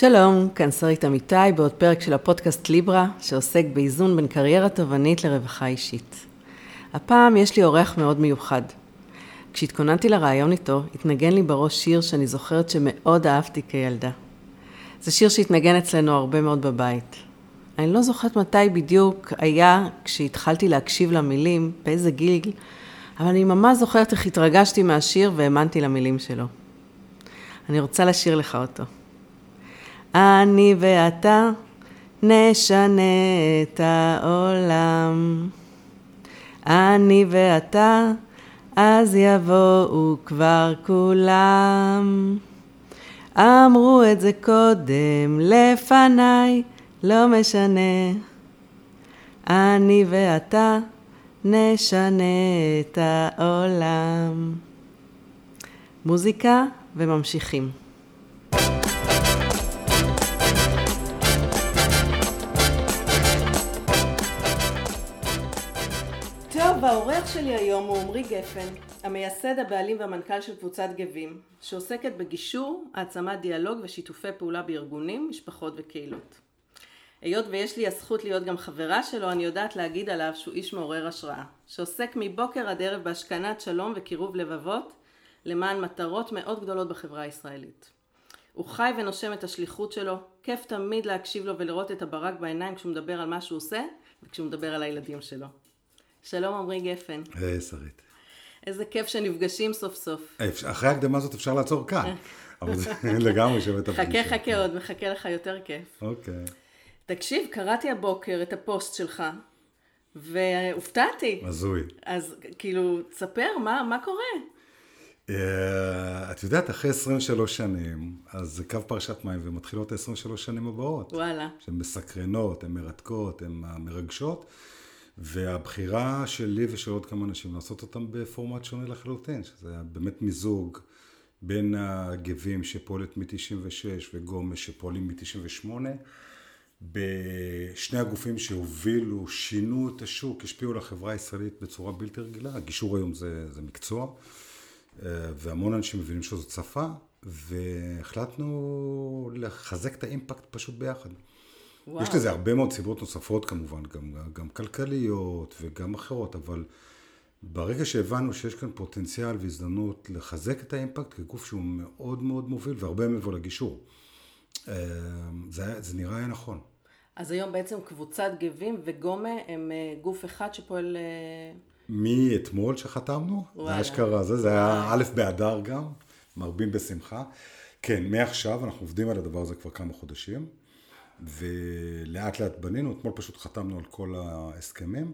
שלום, כאן שרית אמיתי בעוד פרק של הפודקאסט ליברה, שעוסק באיזון בין קריירה תובענית לרווחה אישית. הפעם יש לי אורח מאוד מיוחד. כשהתכוננתי לראיון איתו, התנגן לי בראש שיר שאני זוכרת שמאוד אהבתי כילדה. זה שיר שהתנגן אצלנו הרבה מאוד בבית. אני לא זוכרת מתי בדיוק היה כשהתחלתי להקשיב למילים, באיזה גיל, אבל אני ממש זוכרת איך התרגשתי מהשיר והאמנתי למילים שלו. אני רוצה לשיר לך אותו. אני ואתה נשנה את העולם. אני ואתה, אז יבואו כבר כולם. אמרו את זה קודם לפניי, לא משנה. אני ואתה נשנה את העולם. מוזיקה וממשיכים. הוא עמרי גפן, המייסד, הבעלים והמנכ"ל של קבוצת גבים, שעוסקת בגישור, העצמת דיאלוג ושיתופי פעולה בארגונים, משפחות וקהילות. היות ויש לי הזכות להיות גם חברה שלו, אני יודעת להגיד עליו שהוא איש מעורר השראה, שעוסק מבוקר עד ערב בהשכנת שלום וקירוב לבבות, למען מטרות מאוד גדולות בחברה הישראלית. הוא חי ונושם את השליחות שלו, כיף תמיד להקשיב לו ולראות את הברק בעיניים כשהוא מדבר על מה שהוא עושה וכשהוא מדבר על הילדים שלו. שלום עמרי גפן. היי, שרית. איזה כיף שנפגשים סוף סוף. אחרי ההקדמה הזאת אפשר לעצור כאן, אבל זה לגמרי שווה את הפגישה. חכה חכה עוד, מחכה לך יותר כיף. אוקיי. תקשיב, קראתי הבוקר את הפוסט שלך, והופתעתי. הזוי. אז כאילו, תספר, מה, מה קורה? Uh, את יודעת, אחרי 23 שנים, אז זה קו פרשת מים, ומתחילות ה-23 שנים הבאות. וואלה. שהן מסקרנות, הן מרתקות, הן מרגשות. והבחירה שלי ושל עוד כמה אנשים לעשות אותם בפורמט שונה לחלוטין, שזה באמת מיזוג בין הגבים שפועלת מ-96 וגומש שפועלים מ-98, בשני הגופים שהובילו, שינו את השוק, השפיעו על החברה הישראלית בצורה בלתי רגילה. הגישור היום זה, זה מקצוע, אה, והמון אנשים מבינים שזאת שפה, והחלטנו לחזק את האימפקט פשוט ביחד. וואו. יש לזה הרבה מאוד סיבות נוספות כמובן, גם, גם כלכליות וגם אחרות, אבל ברגע שהבנו שיש כאן פוטנציאל והזדמנות לחזק את האימפקט כגוף שהוא מאוד מאוד מוביל והרבה מעבר לגישור, אה, זה, זה נראה היה נכון. אז היום בעצם קבוצת גבים וגומה הם אה, גוף אחד שפועל... אה, מאתמול שחתמנו, וואלה. זה אשכרה זה, זה היה א' באדר גם, מרבים בשמחה. כן, מעכשיו אנחנו עובדים על הדבר הזה כבר כמה חודשים. ולאט לאט בנינו, אתמול פשוט חתמנו על כל ההסכמים.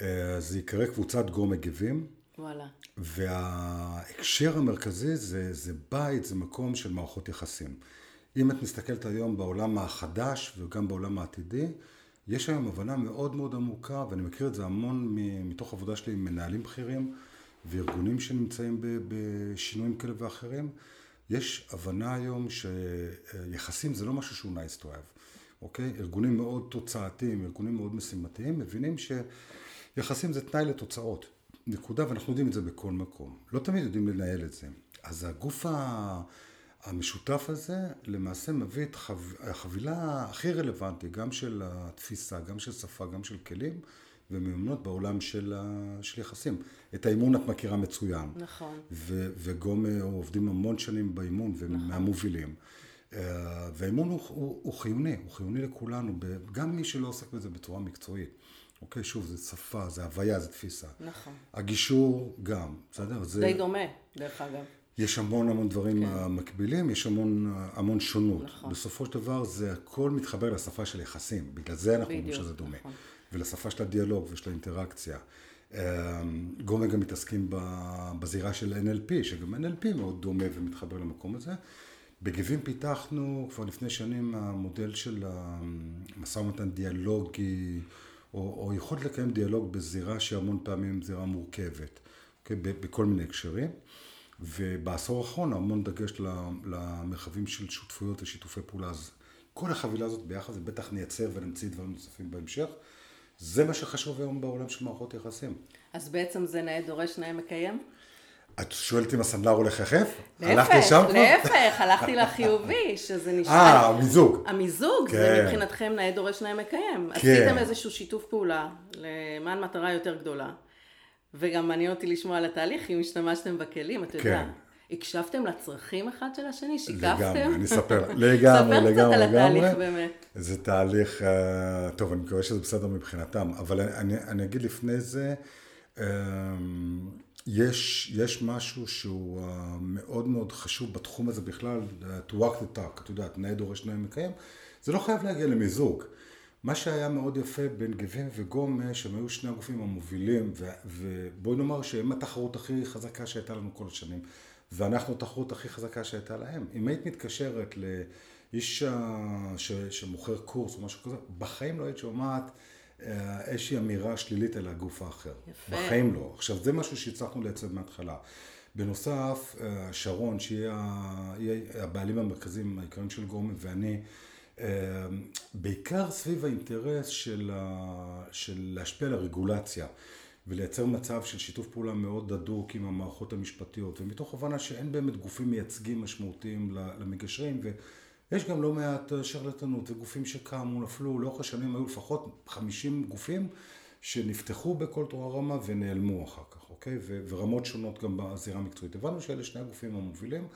אה, זה יקרא קבוצת גו מגיבים. וואלה. וההקשר המרכזי זה, זה בית, זה מקום של מערכות יחסים. אם את מסתכלת היום בעולם החדש וגם בעולם העתידי, יש היום הבנה מאוד מאוד עמוקה, ואני מכיר את זה המון מתוך עבודה שלי עם מנהלים בכירים וארגונים שנמצאים בשינויים כאלה ואחרים. יש הבנה היום שיחסים זה לא משהו שהוא nice to have. אוקיי? ארגונים מאוד תוצאתיים, ארגונים מאוד משימתיים, מבינים שיחסים זה תנאי לתוצאות. נקודה, ואנחנו יודעים את זה בכל מקום. לא תמיד יודעים לנהל את זה. אז הגוף המשותף הזה למעשה מביא את החבילה הכי רלוונטית, גם של התפיסה, גם של שפה, גם של כלים ומיומנות בעולם של, של יחסים. את האימון את מכירה מצוין. נכון. ו- וגום עובדים המון שנים באימון, ומהמובילים. נכון. אה, והאמון הוא, הוא, הוא חיוני, הוא חיוני לכולנו, גם מי שלא עוסק בזה בצורה מקצועית. אוקיי, שוב, זה שפה, זה הוויה, זה תפיסה. נכון. הגישור גם, בסדר? זה... די דומה, דרך אגב. יש המון המון דברים כן. מקבילים, יש המון, המון שונות. נכון. בסופו של דבר זה הכל מתחבר לשפה של יחסים, בגלל זה אנחנו אומרים שזה דומה. נכון. ולשפה של הדיאלוג ושל האינטראקציה. אה, גומה גם מתעסקים בזירה של NLP, שגם NLP מאוד דומה ומתחבר למקום הזה. בגבים פיתחנו כבר לפני שנים המודל של המשא ומתן דיאלוגי, או, או יכולת לקיים דיאלוג בזירה שהמון פעמים זירה מורכבת, אוקיי? בכל מיני הקשרים. ובעשור האחרון המון דגש למרחבים של שותפויות ושיתופי פעולה. אז כל החבילה הזאת ביחד, זה בטח נייצר ונמציא דברים נוספים בהמשך. זה מה שחשוב היום בעולם של מערכות יחסים. אז בעצם זה נאה דורש, נאה מקיים? את שואלת אם הסנדלר הולך יחף? הלכת לשם כבר? להפך, הלכתי לחיובי, שזה נשמע... אה, המיזוג. המיזוג, זה כן. מבחינתכם נאה דורש נאה מקיים. כן. עשיתם איזשהו שיתוף פעולה למען מטרה יותר גדולה. וגם מעניין אותי לשמוע על התהליך, אם השתמשתם בכלים, אתה יודע. כן. הקשבתם לצרכים אחד של השני? שיקפתם? לגמרי, אני אספר, לגמרי, לגמרי, לגמרי. ספר קצת על התהליך באמת. זה תהליך, אה, טוב, אני מקווה שזה בסדר מבחינתם, אבל אני, אני אגיד לפני זה, אמ, יש, יש משהו שהוא אה, מאוד מאוד חשוב בתחום הזה בכלל, to walk the talk, את יודעת, נאה דורש נאה מקיים, זה לא חייב להגיע למיזוג. מה שהיה מאוד יפה בין גבים וגומה, שהם היו שני הגופים המובילים, ובואי נאמר שהם התחרות הכי חזקה שהייתה לנו כל השנים. ואנחנו התחרות הכי חזקה שהייתה להם. אם היית מתקשרת לאיש ש... שמוכר קורס או משהו כזה, בחיים לא היית שומעת אה, איזושהי אמירה שלילית על הגוף האחר. יפה. בחיים לא. עכשיו, זה משהו שהצלחנו לייצב מההתחלה. בנוסף, אה, שרון, שהיא הבעלים המרכזיים העיקריים של גורמי, ואני, אה, בעיקר סביב האינטרס של, של להשפיע על הרגולציה. ולייצר מצב של שיתוף פעולה מאוד הדוק עם המערכות המשפטיות, ומתוך הבנה שאין באמת גופים מייצגים משמעותיים למגשרים, ויש גם לא מעט שרלטנות וגופים שקמו, נפלו, לאורך השנים היו לפחות 50 גופים שנפתחו בכל תורה רמה ונעלמו אחר כך, אוקיי? ורמות שונות גם בזירה המקצועית. הבנו שאלה שני הגופים המובילים,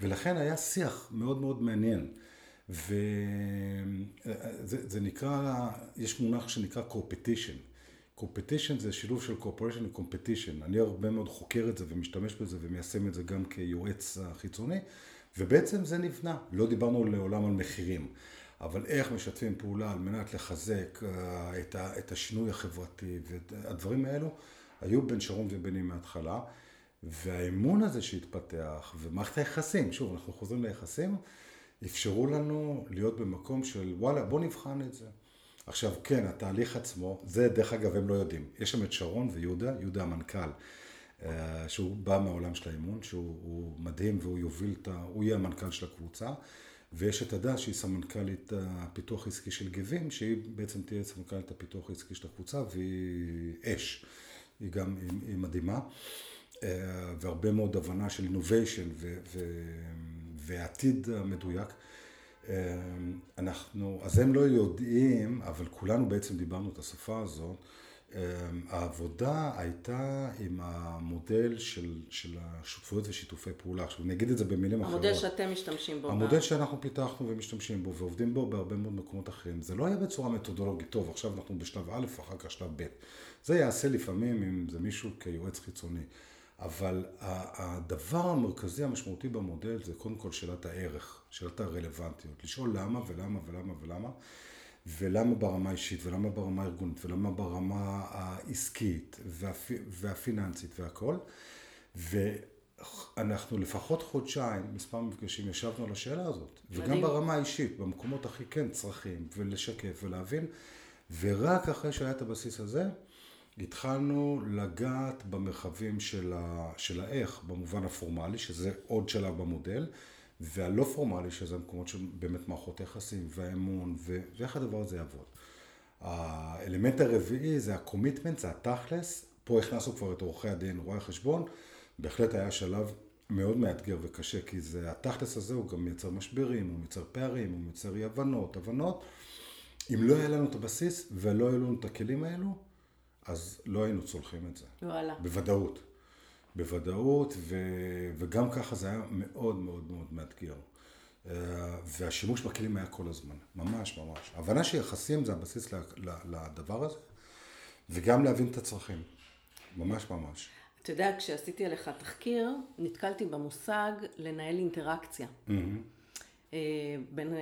ולכן היה שיח מאוד מאוד מעניין. וזה נקרא, יש מונח שנקרא קורפטישן. קומפטישן זה שילוב של קורפוריישן וקומפטישן. אני הרבה מאוד חוקר את זה ומשתמש בזה ומיישם את זה גם כיועץ חיצוני, ובעצם זה נבנה. לא דיברנו לעולם על מחירים, אבל איך משתפים פעולה על מנת לחזק אה, את השינוי החברתי והדברים האלו היו בין שרון וביני מההתחלה. והאמון הזה שהתפתח, ומערכת היחסים, שוב, אנחנו חוזרים ליחסים, אפשרו לנו להיות במקום של וואלה, בוא נבחן את זה. עכשיו, כן, התהליך עצמו, זה דרך אגב הם לא יודעים. יש שם את שרון ויהודה, יהודה המנכ"ל, שהוא בא מהעולם של האימון, שהוא מדהים והוא יוביל את ה... הוא יהיה המנכ"ל של הקבוצה. ויש את הדס שהיא סמנכ"לית הפיתוח העסקי של גבים, שהיא בעצם תהיה סמנכ"לית הפיתוח העסקי של הקבוצה, והיא אש. היא גם, היא, מדהימה. אה, והרבה מאוד הבנה של innovation ועתיד מדויק. אמ, אנחנו, אז הם לא יודעים, אבל כולנו בעצם דיברנו את השפה הזאת. אמ, העבודה הייתה עם המודל של, של השותפויות ושיתופי פעולה. עכשיו, אני אגיד את זה במילים המודל אחרות. המודל שאתם משתמשים בו. המודל שאנחנו פיתחנו ומשתמשים בו ועובדים בו בהרבה מאוד מקומות אחרים. זה לא היה בצורה מתודולוגית, טוב, עכשיו אנחנו בשלב א', אחר כך שלב ב'. זה יעשה לפעמים אם זה מישהו כיועץ חיצוני. אבל הדבר המרכזי המשמעותי במודל זה קודם כל שאלת הערך, שאלת הרלוונטיות. לשאול למה ולמה ולמה ולמה, ולמה ברמה האישית, ולמה ברמה הארגונית, ולמה ברמה העסקית והפ... והפיננסית והכל. ואנחנו לפחות חודשיים, מספר מפגשים, ישבנו על השאלה הזאת. מדהים. וגם ברמה האישית, במקומות הכי כן צרכים, ולשקף ולהבין. ורק אחרי שהיה את הבסיס הזה, התחלנו לגעת במרחבים של, ה, של האיך, במובן הפורמלי, שזה עוד שלב במודל, והלא פורמלי, שזה המקומות של באמת מערכות יחסים והאמון, ו, ואיך הדבר הזה יעבוד. האלמנט הרביעי זה הקומיטמנט, זה התכלס, פה הכנסנו כבר את עורכי הדין, רואי החשבון, בהחלט היה שלב מאוד מאתגר וקשה, כי זה, התכלס הזה הוא גם מייצר משברים, הוא מייצר פערים, הוא מייצר אי הבנות, הבנות. אם לא היה לנו את הבסיס ולא היו לנו את הכלים האלו, אז לא היינו צולחים את זה. וואלה. בוודאות. בוודאות, ו... וגם ככה זה היה מאוד מאוד מאוד מאתגר. אה, והשימוש בכלים היה כל הזמן, ממש ממש. ההבנה שיחסים זה הבסיס לדבר הזה, וגם להבין את הצרכים, ממש ממש. אתה יודע, כשעשיתי עליך תחקיר, נתקלתי במושג לנהל אינטראקציה. Mm-hmm. בין, אה,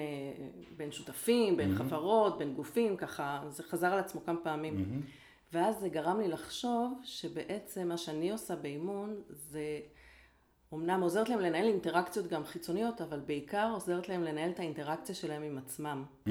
בין שותפים, בין mm-hmm. חברות, בין גופים, ככה, זה חזר על עצמו כמה פעמים. Mm-hmm. ואז זה גרם לי לחשוב שבעצם מה שאני עושה באימון זה אמנם עוזרת להם לנהל אינטראקציות גם חיצוניות, אבל בעיקר עוזרת להם לנהל את האינטראקציה שלהם עם עצמם. Mm-hmm.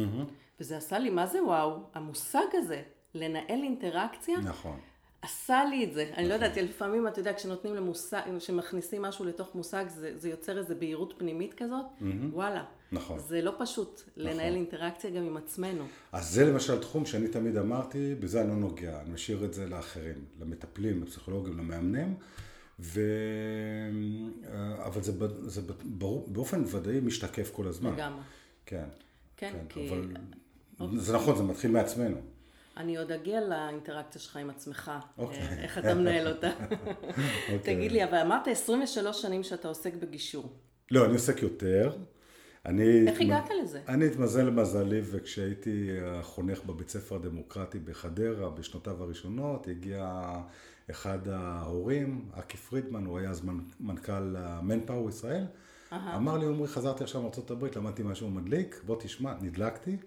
וזה עשה לי, מה זה וואו? המושג הזה, לנהל אינטראקציה, נכון. עשה לי את זה. אני לא נכון. יודעת, לפעמים, אתה יודע, כשנותנים למושג, כשמכניסים משהו לתוך מושג, זה, זה יוצר איזו בהירות פנימית כזאת, mm-hmm. וואלה. נכון. זה לא פשוט לנהל נכון. אינטראקציה גם עם עצמנו. אז זה למשל תחום שאני תמיד אמרתי, בזה אני לא נוגע, אני משאיר את זה לאחרים, למטפלים, לפסיכולוגים, למאמנים, ו... אבל זה, זה ברור, באופן ודאי משתקף כל הזמן. לגמרי. כן. כן, כן כי... אבל אוקיי. זה נכון, זה מתחיל מעצמנו. אני עוד אגיע לאינטראקציה שלך עם עצמך, אוקיי. אה, איך אתה מנהל אותה. אוקיי. תגיד לי, אבל אמרת 23 שנים שאתה עוסק בגישור. לא, אני עוסק יותר. אני... איך הגעת לזה? אני התמזל למזלי, וכשהייתי חונך בבית ספר הדמוקרטי בחדרה, בשנותיו הראשונות, הגיע אחד ההורים, אקי פרידמן, הוא היה אז מנכ"ל מנפאור ישראל, אמר לי, עמרי, חזרתי עכשיו מארה"ב, למדתי משהו מדליק, בוא תשמע, נדלקתי.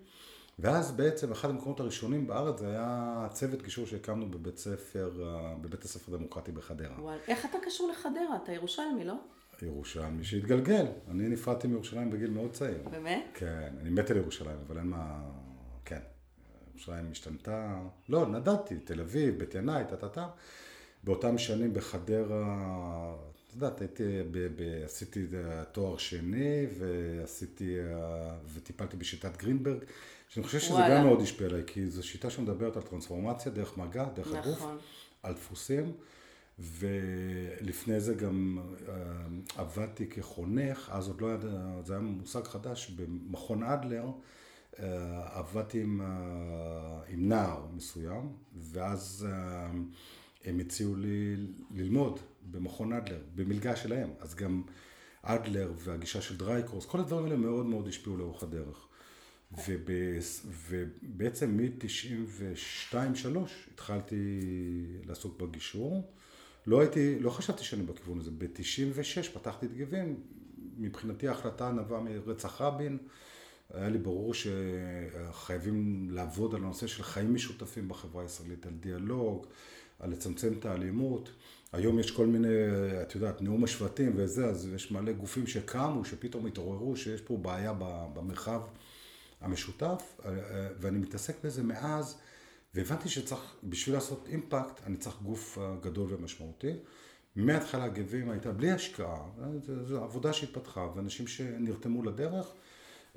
ואז בעצם אחד המקומות הראשונים בארץ זה היה צוות גישור שהקמנו בבית ספר, אה, בבית הספר הדמוקרטי בחדרה. וואל, איך אתה קשור לחדרה? אתה ירושלמי, לא? ירושלמי שהתגלגל. אני נפרדתי מירושלים בגיל מאוד צעיר. באמת? כן, אני מת על ירושלים, אבל אין מה... כן. ירושלים השתנתה... לא, נדדתי, תל אביב, בית ינאי, טה-טה-טה. באותם שנים בחדרה, את יודעת, הייתי, ב, ב, עשיתי תואר שני, ועשיתי, וטיפלתי בשיטת גרינברג, שאני חושב שזה וואלה. גם מאוד השפיע עליי, כי זו שיטה שמדברת על טרנספורמציה דרך מגע, דרך נכון. הגוף, על דפוסים. ולפני זה גם אה, עבדתי כחונך, אז עוד לא היה, זה היה מושג חדש, במכון אדלר אה, עבדתי עם, אה, עם נער מסוים, ואז הם הציעו לי ללמוד במכון אדלר, במלגה שלהם, אז גם אדלר והגישה של דרייקורס, כל הדברים האלה מאוד מאוד השפיעו לאורך הדרך. ובעצם מ-92-3 התחלתי לעסוק בגישור. לא הייתי, לא חשבתי שאני בכיוון הזה. ב-96 פתחתי את גיבים, מבחינתי ההחלטה נבעה מרצח רבין. היה לי ברור שחייבים לעבוד על הנושא של חיים משותפים בחברה הישראלית, על דיאלוג, על לצמצם את האלימות. היום יש כל מיני, את יודעת, נאום השבטים וזה, אז יש מלא גופים שקמו, שפתאום התעוררו, שיש פה בעיה במרחב המשותף, ואני מתעסק בזה מאז. והבנתי שצריך, בשביל לעשות אימפקט, אני צריך גוף אה, גדול ומשמעותי. מההתחלה גבים הייתה בלי השקעה, זו עבודה שהתפתחה, ואנשים שנרתמו לדרך,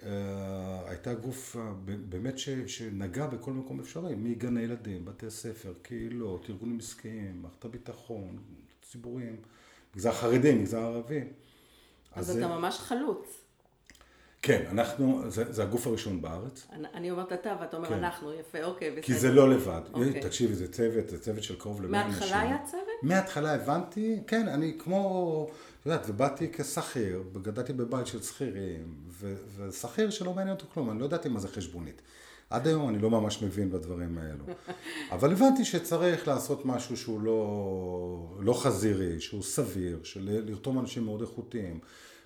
אה, הייתה גוף אה, באמת ש, שנגע בכל מקום אפשרי, מגן הילדים, בתי ספר, קהילות, ארגונים עסקיים, מערכת הביטחון, ציבוריים, מגזר חרדי, מגזר ערבי. אז, אז אתה ממש חלוץ. כן, אנחנו, זה, זה הגוף הראשון בארץ. אני, אני אומרת אתה, ואתה אומר כן. אנחנו, יפה, אוקיי, בסדר. כי זה לא לבד. אוקיי. תקשיבי, זה צוות, זה צוות של קרוב למאה אנשים. מההתחלה היה צוות? מההתחלה הבנתי, כן, אני כמו, את יודעת, ובאתי כשכיר, וגדלתי בבית של שכירים, ושכיר שלא מעניין אותו כלום, אני לא ידעתי מה זה חשבונית. עד היום אני לא ממש מבין בדברים האלו. אבל הבנתי שצריך לעשות משהו שהוא לא, לא חזירי, שהוא סביר, של לרתום אנשים מאוד איכותיים.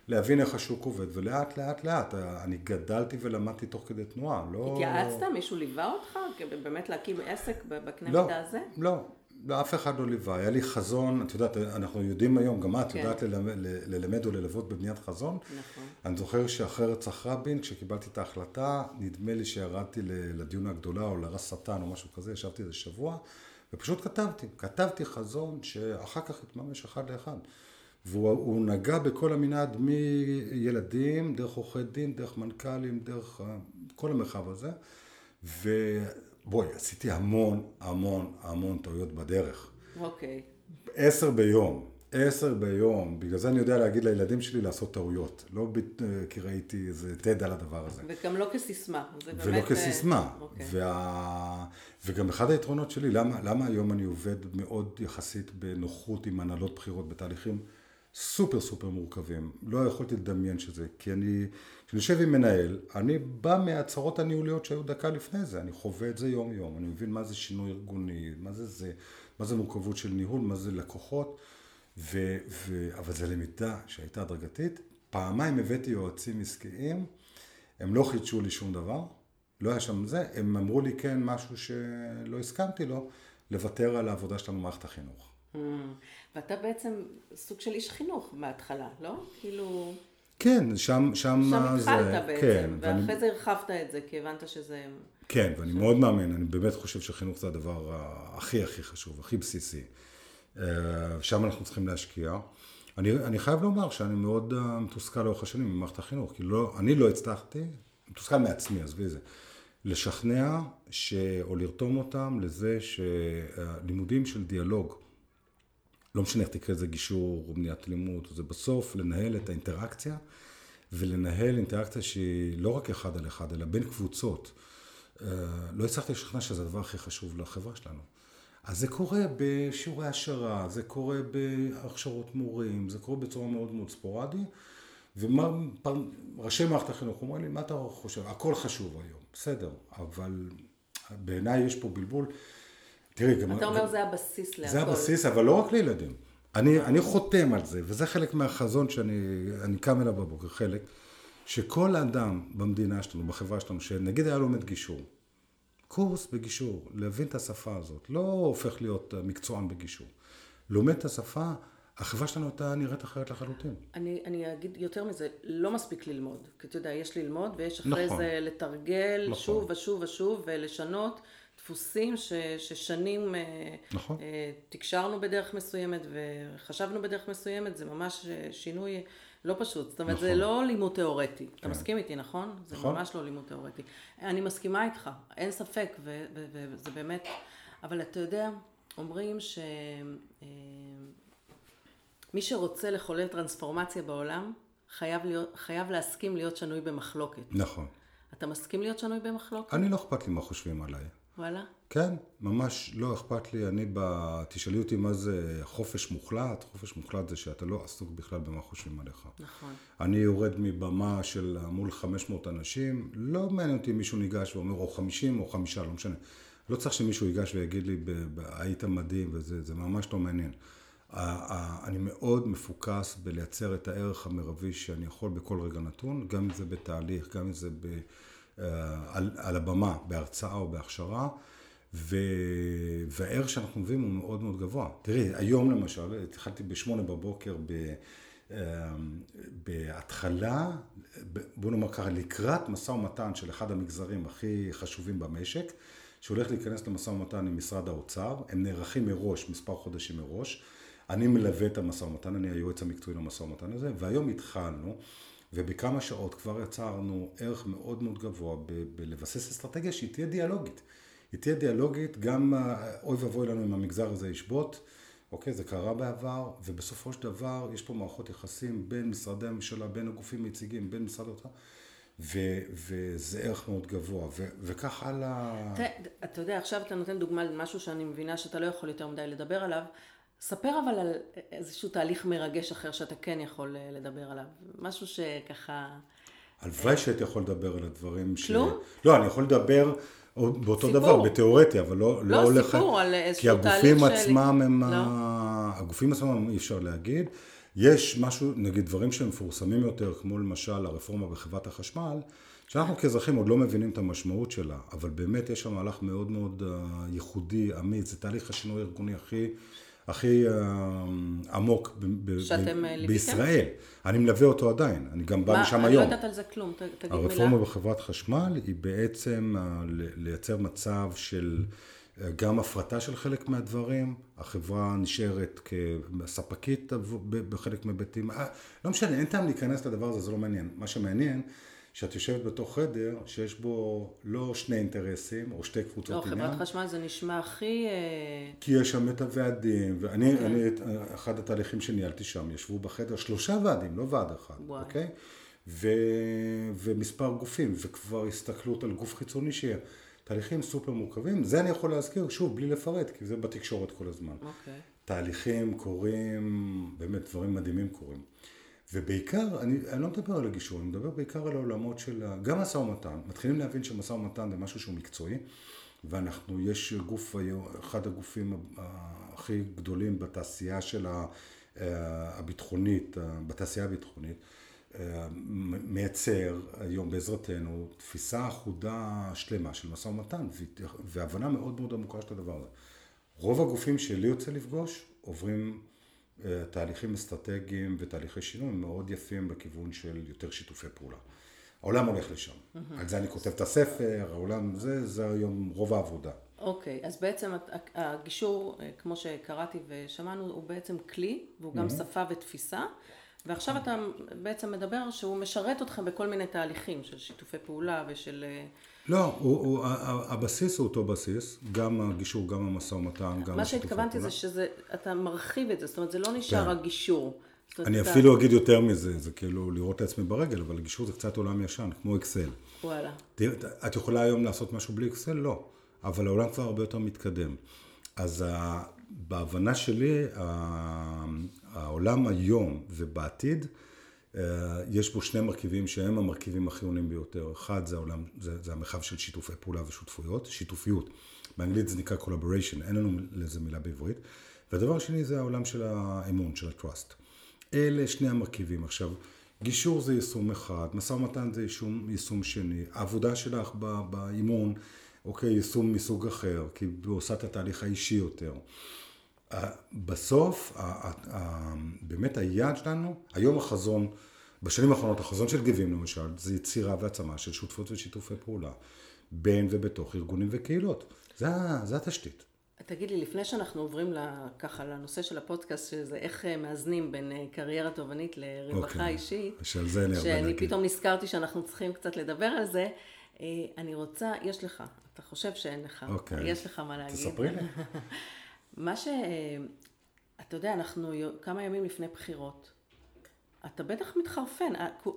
להבין איך השוק עובד, ולאט לאט לאט, אני גדלתי ולמדתי תוך כדי תנועה, לא... התייעצת? מישהו ליווה אותך? באמת להקים עסק בקנה לא, מידה הזה? לא, לא, אף אחד לא ליווה. היה לי חזון, את יודעת, אנחנו יודעים היום, גם את כן. יודעת ללמד, ללמד או ללוות בבניית חזון. נכון. אני זוכר שאחרי רצח רבין, כשקיבלתי את ההחלטה, נדמה לי שירדתי לדיון הגדולה או לרס שטן או משהו כזה, ישבתי איזה שבוע, ופשוט כתבתי. כתבתי חזון שאחר כך התממש אחד לאחד. והוא נגע בכל המנעד מילדים, דרך עורכי דין, דרך מנכ"לים, דרך כל המרחב הזה. ובואי, עשיתי המון, המון, המון טעויות בדרך. אוקיי. Okay. עשר ביום, עשר ביום. בגלל זה אני יודע להגיד לילדים שלי לעשות טעויות. לא ב... כי ראיתי איזה תד על הדבר הזה. וגם לא כסיסמה. ולא באמת... אה, כסיסמה. Okay. אוקיי. וה... וגם אחד היתרונות שלי, למה, למה היום אני עובד מאוד יחסית בנוחות עם הנהלות בחירות בתהליכים סופר סופר מורכבים. לא יכולתי לדמיין שזה, כי אני, כשאני יושב עם מנהל, אני בא מהצהרות הניהוליות שהיו דקה לפני זה, אני חווה את זה יום יום, אני מבין מה זה שינוי ארגוני, מה זה זה, מה זה מורכבות של ניהול, מה זה לקוחות, ו, ו, אבל זו למידה שהייתה הדרגתית. פעמיים הבאתי יועצים עסקיים, הם לא חידשו לי שום דבר, לא היה שם זה, הם אמרו לי כן משהו שלא הסכמתי לו, לוותר על העבודה שלנו במערכת החינוך. ואתה בעצם סוג של איש חינוך בהתחלה, לא? כאילו... כן, שם, שם, שם זה... התחלת בעצם, כן, ואחרי ואני... זה הרחבת את זה, כי הבנת שזה... כן, ואני ש... מאוד מאמין, אני באמת חושב שחינוך זה הדבר הכי הכי חשוב, הכי בסיסי. אה, שם אנחנו צריכים להשקיע. אני, אני חייב לומר שאני מאוד אה, מתוסכל לאורך השנים ממערכת החינוך, כי לא, אני לא הצלחתי, מתוסכל מעצמי, עזבי את זה, לשכנע ש, או לרתום אותם לזה שלימודים של דיאלוג לא משנה איך תקרא לזה גישור או מניעת אלימות, זה בסוף לנהל את האינטראקציה ולנהל אינטראקציה שהיא לא רק אחד על אחד, אלא בין קבוצות. אה, לא הצלחתי לשכנע שזה הדבר הכי חשוב לחברה שלנו. אז זה קורה בשיעורי השערה, זה קורה בהכשרות מורים, זה קורה בצורה מאוד מאוד ספורדי. ומה, ראשי מערכת החינוך אומרים לי, מה אתה חושב? הכל חשוב היום, בסדר, אבל בעיניי יש פה בלבול. תראי, גם... אתה אומר זה הבסיס להכל. זה הבסיס, אבל לא רק לילדים. אני, אני חותם על זה, וזה חלק מהחזון שאני קם אליו בבוקר, חלק, שכל אדם במדינה שלנו, בחברה שלנו, שנגיד היה לומד גישור, קורס בגישור, להבין את השפה הזאת, לא הופך להיות מקצוען בגישור, לומד את השפה, החברה שלנו הייתה נראית אחרת לחלוטין. אני, אני אגיד יותר מזה, לא מספיק ללמוד, כי אתה יודע, יש ללמוד ויש אחרי נכון. זה לתרגל נכון. שוב ושוב ושוב ולשנות. דפוסים ש, ששנים אה, נכון. אה, תקשרנו בדרך מסוימת וחשבנו בדרך מסוימת, זה ממש אה, שינוי לא פשוט. זאת אומרת, נכון. זה לא לימוד תיאורטי. כן. אתה מסכים איתי, נכון? זה נכון. ממש לא לימוד תיאורטי. אני מסכימה איתך, אין ספק, וזה באמת... אבל אתה יודע, אומרים ש... מי שרוצה לחולל טרנספורמציה בעולם, חייב, להיות, חייב להסכים להיות שנוי במחלוקת. נכון. אתה מסכים להיות שנוי במחלוקת? אני לא אכפת לי מה חושבים עליי. וואלה? כן, ממש לא אכפת לי. אני ב... תשאלי אותי מה זה חופש מוחלט. חופש מוחלט זה שאתה לא עסוק בכלל במה חושבים עליך. נכון. אני יורד מבמה של מול 500 אנשים, לא מעניין אותי אם מישהו ניגש ואומר או 50 או חמישה, לא משנה. לא צריך שמישהו ייגש ויגיד לי, היית מדהים וזה, זה ממש לא מעניין. אני מאוד מפוקס בלייצר את הערך המרבי שאני יכול בכל רגע נתון, גם אם זה בתהליך, גם אם זה ב... אה, על, על הבמה, בהרצאה או בהכשרה, ו... והערך שאנחנו מביאים הוא מאוד מאוד גבוה. תראי, היום למשל, התחלתי בשמונה בבוקר ב... אה, בהתחלה, בוא נאמר ככה, לקראת משא ומתן של אחד המגזרים הכי חשובים במשק, שהולך להיכנס למשא ומתן עם משרד האוצר, הם נערכים מראש, מספר חודשים מראש. אני מלווה את המשא ומתן, אני היועץ המקצועי למשא ומתן הזה, והיום התחלנו, ובכמה שעות כבר יצרנו ערך מאוד מאוד גבוה ב- בלבסס אסטרטגיה שהיא תהיה דיאלוגית. היא תהיה דיאלוגית, גם אוי ואבוי לנו אם המגזר הזה ישבות, אוקיי, זה קרה בעבר, ובסופו של דבר יש פה מערכות יחסים בין משרדי הממשלה, בין הגופים היציגים, בין משרד האוצר. ו- וזה ערך מאוד גבוה, ו- וכך הלאה. אתה יודע, עכשיו אתה נותן דוגמה למשהו שאני מבינה שאתה לא יכול יותר מדי לדבר עליו, ספר אבל על איזשהו תהליך מרגש אחר שאתה כן יכול אה, לדבר עליו. משהו שככה... הלוואי שהייתי יכול לדבר על הדברים ש... כלום? לא, אני יכול לדבר באותו סיפור. דבר, בתיאורטי, אבל לא, לא, לא הולך... לא, סיפור, על איזשהו תהליך של... כי הגופים עצמם הם... לא. הגופים עצמם אי אפשר להגיד. יש משהו, נגיד דברים שמפורסמים יותר, כמו למשל הרפורמה בחברת החשמל, שאנחנו כאזרחים עוד לא מבינים את המשמעות שלה, אבל באמת יש שם מהלך מאוד מאוד אה, ייחודי, אמיץ, זה תהליך השינוי הארגוני הכי... הכי אה, עמוק שאתם אה, בישראל. אני מלווה אותו עדיין, אני גם בא משם היום. אני לא יודעת על זה כלום, תגיד מילה. הרפורמה בחברת חשמל היא בעצם אה, לייצר מצב של גם הפרטה של חלק מהדברים, החברה נשארת כספקית בחלק מהיבטים, לא משנה, אין טעם להיכנס לדבר הזה, זה לא מעניין. מה שמעניין שאת יושבת בתוך חדר שיש בו לא שני אינטרסים או שתי קבוצות לא, עניין. לא, חברת חשמל זה נשמע הכי... אה, כי יש שם את הוועדים, ואני, okay. אוקיי. אני, אחד התהליכים שניהלתי שם, ישבו בחדר שלושה ועדים, לא ועד אחד, אוקיי? ו, ומספר גופים, וכבר הסתכלות על גוף חיצוני שיהיה. תהליכים סופר מורכבים, זה אני יכול להזכיר, שוב, בלי לפרט, כי זה בתקשורת כל הזמן. אוקיי. תהליכים קורים, באמת דברים מדהימים קורים. ובעיקר, אני, אני לא מדבר על הגישור, אני מדבר בעיקר על העולמות של, גם משא ומתן, מתחילים להבין שמשא ומתן זה משהו שהוא מקצועי, ואנחנו, יש גוף, אחד הגופים הכי גדולים בתעשייה של הביטחונית, בתעשייה הביטחונית, מייצר היום בעזרתנו תפיסה אחודה שלמה של משא ומתן והבנה מאוד מאוד עמוקה של הדבר הזה. רוב הגופים שלי יוצא לפגוש עוברים אה, תהליכים אסטרטגיים ותהליכי שינוי מאוד יפים בכיוון של יותר שיתופי פעולה. העולם הולך לשם. Mm-hmm. על זה אני כותב את הספר, העולם, זה, זה היום רוב העבודה. אוקיי, okay, אז בעצם הגישור, אה, כמו שקראתי ושמענו, הוא בעצם כלי, והוא גם mm-hmm. שפה ותפיסה, ועכשיו אתה בעצם מדבר שהוא משרת אתכם בכל מיני תהליכים של שיתופי פעולה ושל... לא, הוא, הוא, הבסיס הוא אותו בסיס, גם הגישור, גם המשא ומתן, גם. מה שהתכוונתי זה שאתה מרחיב את זה, זאת אומרת זה לא נשאר כן. הגישור. אני אתה... אפילו אגיד יותר מזה, זה כאילו לראות את עצמי ברגל, אבל גישור זה קצת עולם ישן, כמו אקסל. וואלה. את יכולה היום לעשות משהו בלי אקסל? לא. אבל העולם כבר הרבה יותר מתקדם. אז בהבנה שלי, העולם היום ובעתיד, יש בו שני מרכיבים שהם המרכיבים החיוניים ביותר. אחד זה העולם, זה, זה המרחב של שיתופי פעולה ושותפויות, שיתופיות. באנגלית זה נקרא collaboration, אין לנו לזה מילה בעברית. והדבר השני זה העולם של האמון, של ה-trust. אלה שני המרכיבים. עכשיו, גישור זה יישום אחד, משא ומתן זה יישום, יישום שני, העבודה שלך באימון, אוקיי, יישום מסוג אחר, כי הוא עושה את התהליך האישי יותר. בסוף, באמת היעד שלנו, היום החזון, בשנים האחרונות החזון של גבים למשל, זה יצירה והעצמה של שותפות ושיתופי פעולה, בין ובתוך ארגונים וקהילות. זה, זה התשתית. תגיד לי, לפני שאנחנו עוברים ככה לנושא של הפודקאסט, שזה איך אה, מאזנים בין אה, קריירה תובענית לרווחה okay. אוקיי. אישית, שעל זה אני הרבה שאני להגיד. פתאום נזכרתי שאנחנו צריכים קצת לדבר על זה, אה, אני רוצה, יש לך, אתה חושב שאין לך, okay. אוקיי. יש לך מה להגיד. תספרי לי. מה ש... אתה יודע, אנחנו כמה ימים לפני בחירות. אתה בטח מתחרפן,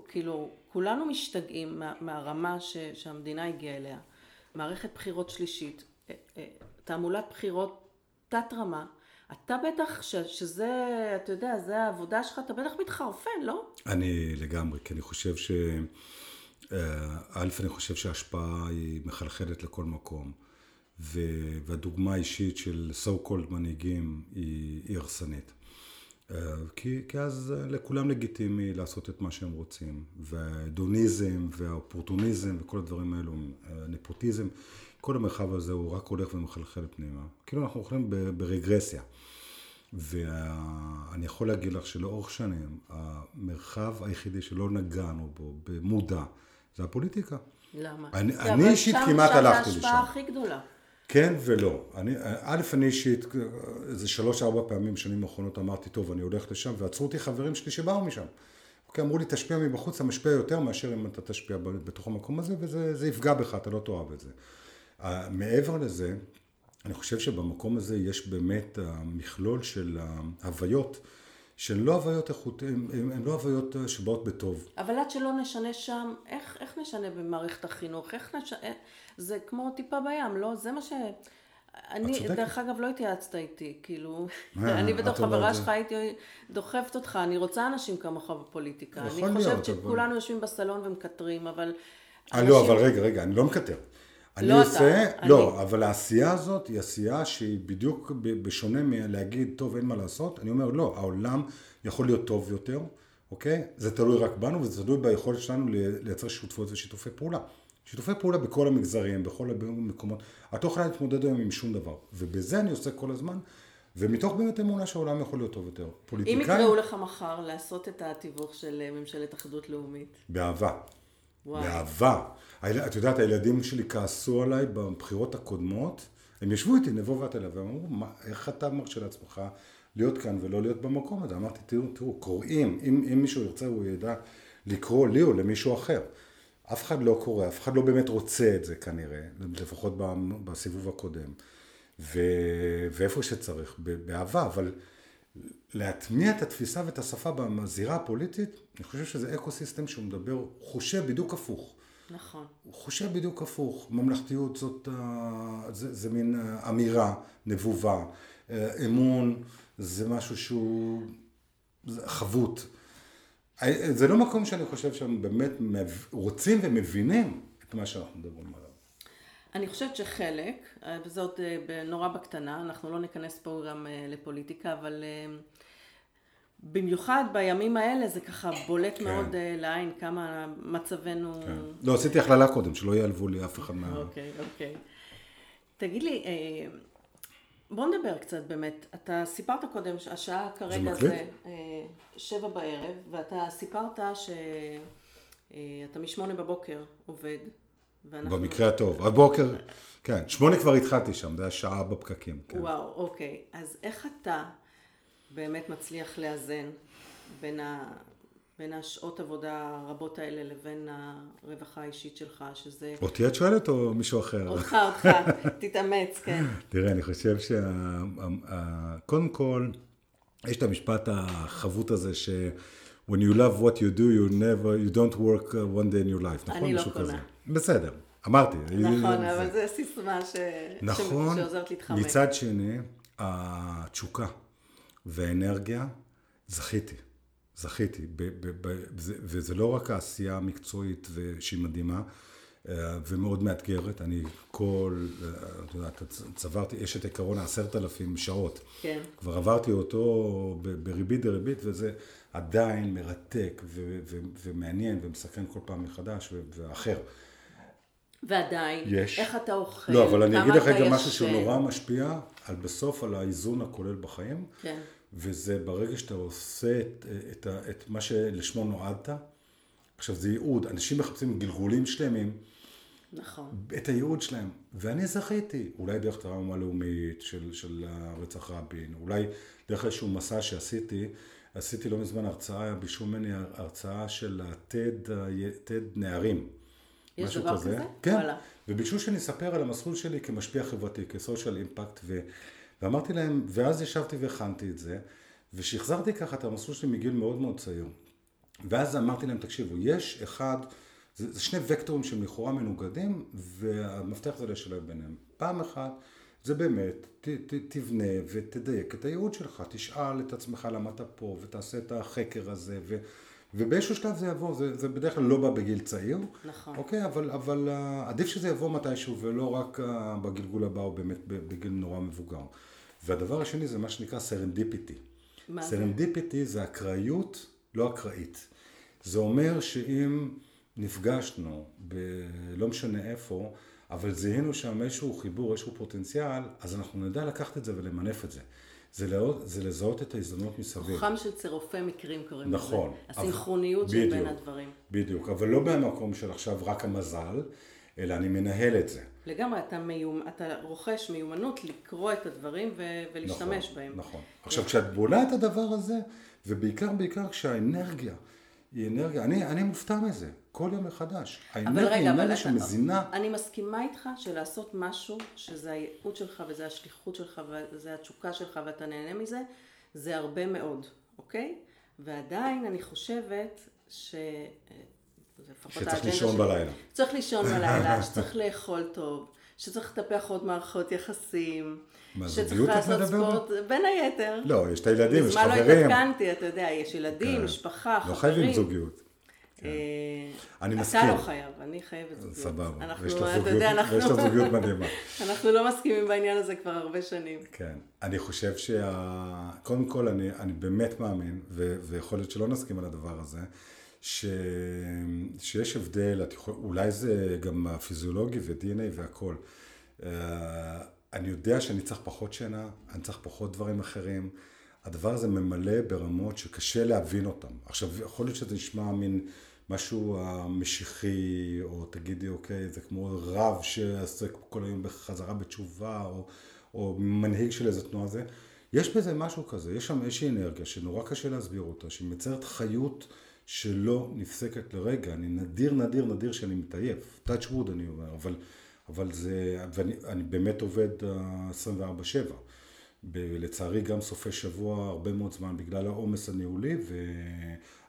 כאילו, כולנו משתגעים מה, מהרמה ש, שהמדינה הגיעה אליה. מערכת בחירות שלישית, תעמולת בחירות תת רמה, אתה בטח, ש, שזה, אתה יודע, זה העבודה שלך, אתה בטח מתחרפן, לא? אני לגמרי, כי אני חושב ש... אה, א', אני חושב שההשפעה היא מחלחלת לכל מקום, והדוגמה האישית של so called מנהיגים היא, היא הרסנית. אה, כי, כי אז לכולם לגיטימי לעשות את מה שהם רוצים, וההדוניזם והאופורטוניזם וכל הדברים האלו, נפוטיזם, כל המרחב הזה הוא רק הולך ומחלחל פנימה. כאילו אנחנו הולכים ברגרסיה. ואני יכול להגיד לך שלאורך שנים, המרחב היחידי שלא נגענו בו במודע, זה הפוליטיקה. למה? אני, אישית כמעט הלכתי לשם. שם זה ההשפעה הכי גדולה. כן ולא. אני, א', אני אישית, איזה שלוש-ארבע פעמים בשנים האחרונות אמרתי, טוב, אני הולך לשם, ועצרו אותי חברים שלי שבאו משם. אוקיי, אמרו לי, תשפיע מבחוץ, אתה משפיע יותר מאשר אם אתה תשפיע בתוך המקום הזה, וזה יפגע בך, אתה לא תאהב את זה. מעבר לזה, אני חושב שבמקום הזה יש באמת מכלול של ההוויות. שהן לא הוויות איכות, הן לא הוויות שבאות בטוב. אבל עד שלא נשנה שם, איך, איך נשנה במערכת החינוך? איך נשנה, זה כמו טיפה בים, לא? זה מה ש... אני, דרך אגב, לא התייעצת איתי, כאילו, אה, אני בתור חברה שלך הייתי דוחפת אותך, אני רוצה אנשים כמוך בפוליטיקה. אני חושבת שכולנו יושבים בסלון ומקטרים, אבל... אה, לא, אבל רגע, רגע, אני לא מקטר. אני לא עושה, אתה, לא, אני... אבל העשייה הזאת היא עשייה שהיא בדיוק בשונה מלהגיד, טוב, אין מה לעשות, אני אומר, לא, העולם יכול להיות טוב יותר, אוקיי? זה תלוי רק בנו וזה תלוי ביכולת שלנו לייצר שותפות ושיתופי פעולה. שיתופי פעולה בכל המגזרים, בכל המקומות. את לא יכולה להתמודד היום עם שום דבר, ובזה אני עושה כל הזמן. ומתוך באמת אמונה שהעולם יכול להיות טוב יותר. פוליטיקאים... אם יקראו לך מחר לעשות את התיווך של ממשלת אחדות לאומית. באהבה. וואי. באהבה. את יודעת, הילדים שלי כעסו עליי בבחירות הקודמות, הם ישבו איתי, נבוא ואת אליו, והם אמרו, איך אתה מרשה לעצמך להיות כאן ולא להיות במקום הזה? אמרתי, תראו, תראו, קוראים, אם, אם מישהו ירצה הוא ידע לקרוא לי או למישהו אחר. אף אחד לא קורא, אף אחד לא באמת רוצה את זה כנראה, לפחות בסיבוב הקודם. ו... ואיפה שצריך, באהבה, אבל להטמיע את התפיסה ואת השפה בזירה הפוליטית, אני חושב שזה אקו סיסטם שהוא מדבר, חושב בדיוק הפוך. נכון. הוא חושב בדיוק הפוך. ממלכתיות זאת, זה, זה מין אמירה, נבובה. אמון זה משהו שהוא חבוט. זה לא מקום שאני חושב שהם באמת רוצים ומבינים את מה שאנחנו מדברים עליו. אני חושבת שחלק, וזאת נורא בקטנה, אנחנו לא ניכנס פה גם לפוליטיקה, אבל במיוחד בימים האלה זה ככה בולט כן. מאוד אה, לעין כמה מצבנו... כן. לא, עשיתי הכללה קודם, שלא יעלבו לי אף אחד מה... אוקיי, אוקיי. תגיד לי, אה, בוא נדבר קצת באמת. אתה סיפרת קודם שהשעה כרגע זה, זה אה, שבע בערב, ואתה סיפרת שאתה משמונה בבוקר עובד. ואנחנו... במקרה הטוב. הבוקר, כן, שמונה כבר התחלתי שם, זה היה שעה בפקקים. כן. וואו, אוקיי. אז איך אתה... באמת מצליח לאזן בין בין השעות עבודה הרבות האלה לבין הרווחה האישית שלך, שזה... אותי את שואלת או מישהו אחר? אותך, אותך, תתאמץ, כן. תראה, אני חושב שקודם כל, יש את המשפט החבוט הזה ש... When you love what you do, you never, you don't work uh, one day in your life, נכון? אני לא קונה. בסדר, אמרתי. נכון, אבל זו סיסמה ש... נכון, שעוזרת להתחמק. מצד שני, התשוקה והאנרגיה, זכיתי. זכיתי, ב, ב, ב, וזה, וזה לא רק העשייה המקצועית שהיא מדהימה אה, ומאוד מאתגרת, אני כל, אה, את יודעת, צברתי, יש את עקרון העשרת אלפים שעות. כן. כבר עברתי אותו בריבית דריבית, וזה עדיין מרתק ו, ו, ומעניין ומסכן כל פעם מחדש ואחר. ועדיין, יש. איך אתה אוכל, לא, אבל אני אגיד לך גם משהו שהוא נורא משפיע על בסוף על האיזון הכולל בחיים. כן. וזה ברגע שאתה עושה את, את, את מה שלשמו נועדת, עכשיו זה ייעוד, אנשים מחפשים גלגולים שלמים, נכון. את הייעוד שלהם, ואני זכיתי, אולי דרך טראומה לאומית של, של רצח רבין, אולי דרך איזשהו מסע שעשיתי, עשיתי לא מזמן הרצאה, ביקשו ממני הרצאה של תד נערים. יש דבר כזה? כזה? כן, וואלה. וביקשו שאני אספר על המסלול שלי כמשפיע חברתי, כסושיאל אימפקט, ו... ואמרתי להם, ואז ישבתי והכנתי את זה, ושחזרתי ככה את המסלול שלי מגיל מאוד מאוד צעיר. ואז אמרתי להם, תקשיבו, יש אחד, זה, זה שני וקטורים שהם לכאורה מנוגדים, והמפתח זה לשלב ביניהם. פעם אחת, זה באמת, ת, ת, תבנה ותדייק את הייעוד שלך, תשאל את עצמך למה אתה פה, ותעשה את החקר הזה, ו, ובאיזשהו שלב זה יבוא, זה, זה בדרך כלל לא בא בגיל צעיר, נכון. אוקיי, אבל, אבל אה, עדיף שזה יבוא מתישהו, ולא רק אה, בגלגול הבא, או באמת בגיל נורא מבוגר. והדבר השני זה מה שנקרא serendipity. מה זה? serendipity זה אקראיות, לא אקראית. זה אומר שאם נפגשנו, ב... לא משנה איפה, אבל זיהינו שם איזשהו חיבור, איזשהו פוטנציאל, אז אנחנו נדע לקחת את זה ולמנף את זה. זה, לאות, זה לזהות את ההזדמנות מסביב. כוחם של צירופי מקרים קוראים לזה. נכון. הסינכרוניות של בין הדברים. בדיוק, אבל לא במקום של עכשיו רק המזל, אלא אני מנהל את זה. לגמרי, אתה, מיומ... אתה רוכש מיומנות לקרוא את הדברים ו... ולהשתמש נכון, בהם. נכון. עכשיו, כשאת בונה את הדבר הזה, ובעיקר בעיקר כשהאנרגיה היא אנרגיה, אני, אני מופתע מזה, כל יום מחדש. האנרגיה היא אנרגיה שמזינה... אני מסכימה איתך שלעשות משהו, שזה הייעוד שלך וזה השליחות שלך וזה התשוקה שלך ואתה נהנה מזה, זה הרבה מאוד, אוקיי? ועדיין אני חושבת ש... שצריך לישון בלילה. צריך לישון בלילה, שצריך לאכול טוב, שצריך לטפח עוד מערכות יחסים. מה, זוגיות את מדברת? בין היתר. לא, יש את הילדים, יש חברים. מזמן לא התעדכנתי, אתה יודע, יש ילדים, כן. משפחה, חברים. לא חייבים זוגיות. כן. אני מסכים. אתה לא חייב, אני חייבת זוגיות. סבבה, ויש לך זוגיות מדהימה. אנחנו לא מסכימים בעניין הזה כבר הרבה שנים. כן, אני חושב שה... קודם כל, אני באמת מאמין, ויכול להיות שלא נסכים על הדבר הזה, ש... שיש הבדל, יכול... אולי זה גם הפיזיולוגי ו-DNA והכל. Uh, אני יודע שאני צריך פחות שינה, אני צריך פחות דברים אחרים. הדבר הזה ממלא ברמות שקשה להבין אותם. עכשיו, יכול להיות שזה נשמע מין משהו משיחי, או תגידי, אוקיי, זה כמו רב שעסק כל היום בחזרה בתשובה, או, או מנהיג של איזה תנועה זה. יש בזה משהו כזה, יש שם איזושהי אנרגיה שנורא קשה להסביר אותה, שהיא מייצרת חיות שלא נפסקת לרגע. אני נדיר, נדיר, נדיר שאני מתעייף. touch wood אני אומר, אבל, אבל זה, ואני באמת עובד 24-7. לצערי גם סופי שבוע הרבה מאוד זמן בגלל העומס הניהולי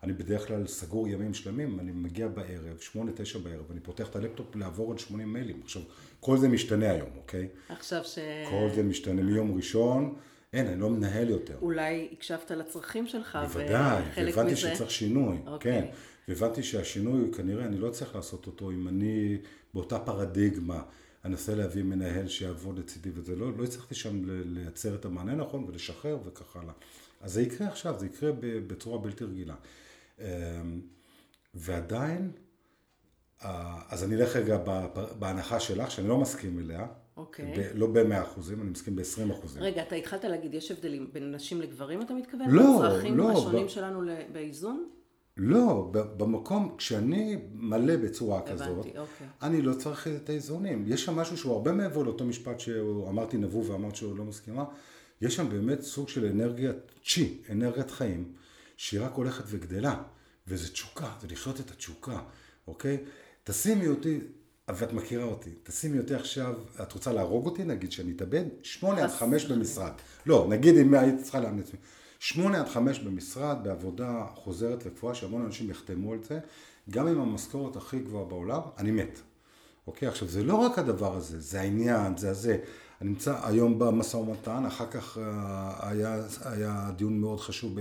ואני בדרך כלל סגור ימים שלמים, אני מגיע בערב, שמונה, תשע בערב, אני פותח את הלפטופ לעבור עוד 80 מיילים. עכשיו, כל זה משתנה היום, אוקיי? עכשיו ש... כל זה משתנה מיום ראשון. אין, אני לא מנהל יותר. אולי הקשבת לצרכים שלך, בוודאי, והבנתי מזה... שצריך שינוי, אוקיי. כן. והבנתי שהשינוי, כנראה אני לא צריך לעשות אותו אם אני באותה פרדיגמה אנסה להביא מנהל שיעבוד לצידי וזה, לא, לא הצלחתי שם לייצר את המענה נכון ולשחרר וכך הלאה. אז זה יקרה עכשיו, זה יקרה בצורה בלתי רגילה. אמ, ועדיין, אז אני אלך רגע בהנחה שלך, שאני לא מסכים אליה, אוקיי. ב- לא ב-100 אחוזים, אני מסכים ב-20 אחוזים. רגע, אתה התחלת להגיד, יש הבדלים בין נשים לגברים, אתה מתכוון? לא, לא. הצרכים השונים ב... שלנו באיזון? לא, במקום, כשאני מלא בצורה הבנתי, כזאת, אוקיי. אני לא צריך את האיזונים. יש שם משהו שהוא הרבה מעבר לאותו משפט שאמרתי נבוא ואמרת שהוא לא מסכימה. יש שם באמת סוג של אנרגיית צ'י, אנרגיית חיים, שהיא רק הולכת וגדלה. וזה תשוקה, זה לחיות את התשוקה, אוקיי? תשימי אותי, ואת מכירה אותי, תשימי אותי עכשיו, את רוצה להרוג אותי, נגיד שאני אתאבד? שמונה עד חמש במשרד. לא, נגיד אם היית צריכה לאמץ. שמונה עד חמש במשרד, בעבודה חוזרת וקבועה, שהמון אנשים יחתמו על זה, גם עם המשכורת הכי גבוהה בעולם, אני מת. אוקיי? עכשיו, זה לא רק הדבר הזה, זה העניין, זה הזה. אני נמצא היום במשא ומתן, אחר כך אה, היה, היה דיון מאוד חשוב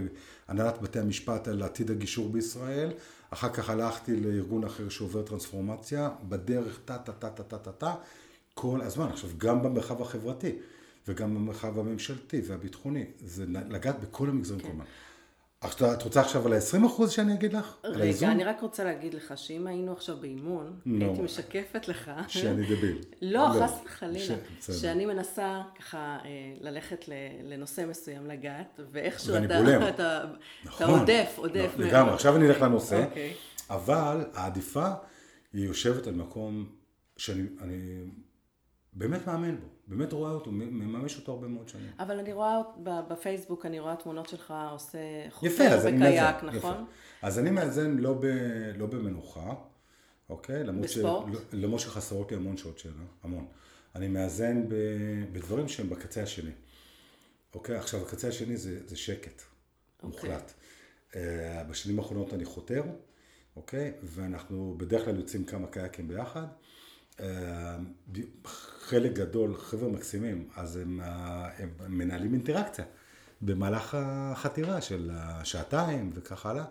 בהנהלת בתי המשפט על עתיד הגישור בישראל, אחר כך הלכתי לארגון אחר שעובר טרנספורמציה, בדרך טה טה טה טה טה טה טה, כל הזמן. עכשיו, גם במרחב החברתי וגם במרחב הממשלתי והביטחוני, זה לגעת בכל המגזרים כן. כל הזמן. עכשיו, את רוצה עכשיו על ה-20% שאני אגיד לך? רגע, אני רק רוצה להגיד לך שאם היינו עכשיו באימון, no. הייתי משקפת לך... שאני דביל. לא, לא, חס וחלילה. ש... שאני מנסה ככה אה, ללכת לנושא מסוים לגעת, ואיכשהו אתה, אתה, אתה, נכון. אתה עודף, עודף לא. לגמרי, עכשיו אני אלך לנושא, okay. אוקיי. אבל העדיפה היא יושבת על מקום שאני באמת מאמן בו, באמת רואה אותו, מממש אותו הרבה מאוד שנים. אבל אני רואה בפייסבוק, אני רואה תמונות שלך עושה חופר בקייק, נכון? יפה. אז אני מאזן לא, ב, לא במנוחה, אוקיי? בספורט? ש, למרות שחסרות לי המון שעות שינה, המון. אני מאזן ב, בדברים שהם בקצה השני. אוקיי? עכשיו, הקצה השני זה, זה שקט, אוקיי. מוחלט. Uh, בשנים האחרונות אני חותר, אוקיי? ואנחנו בדרך כלל יוצאים כמה קייקים ביחד. Uh, חלק גדול, חבר'ה מקסימים, אז הם, הם מנהלים אינטראקציה במהלך החתירה של השעתיים וכך הלאה.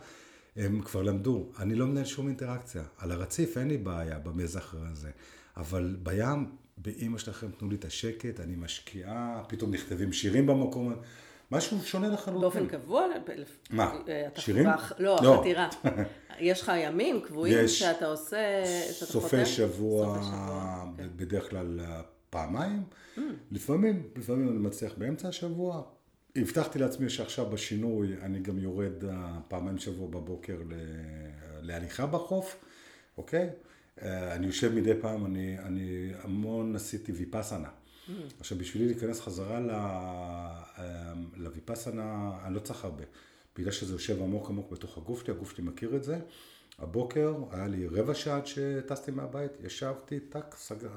הם כבר למדו, אני לא מנהל שום אינטראקציה. על הרציף אין לי בעיה במזח הזה, אבל בים, באימא שלכם תנו לי את השקט, אני משקיעה, פתאום נכתבים שירים במקום, משהו שונה לחלוטין. באופן קבוע? מה? שירים? לא, לא. חתירה. יש לך ימים קבועים יש שאתה עושה, שאתה חותם? סופי שבוע, כן. בדרך כלל פעמיים, mm. לפעמים, לפעמים אני מצליח באמצע השבוע. הבטחתי לעצמי שעכשיו בשינוי אני גם יורד אה, פעמיים שבוע בבוקר להליכה בחוף, אוקיי? אה, אני יושב מדי פעם, אני, אני המון עשיתי ויפאסנה. Mm. עכשיו בשבילי להיכנס חזרה אה, לויפאסנה, אני לא צריך הרבה. בגלל שזה יושב עמוק עמוק בתוך הגוף שלי, הגוף שלי מכיר את זה. הבוקר היה לי רבע שעה שטסתי מהבית, ישבתי, טק, סגר,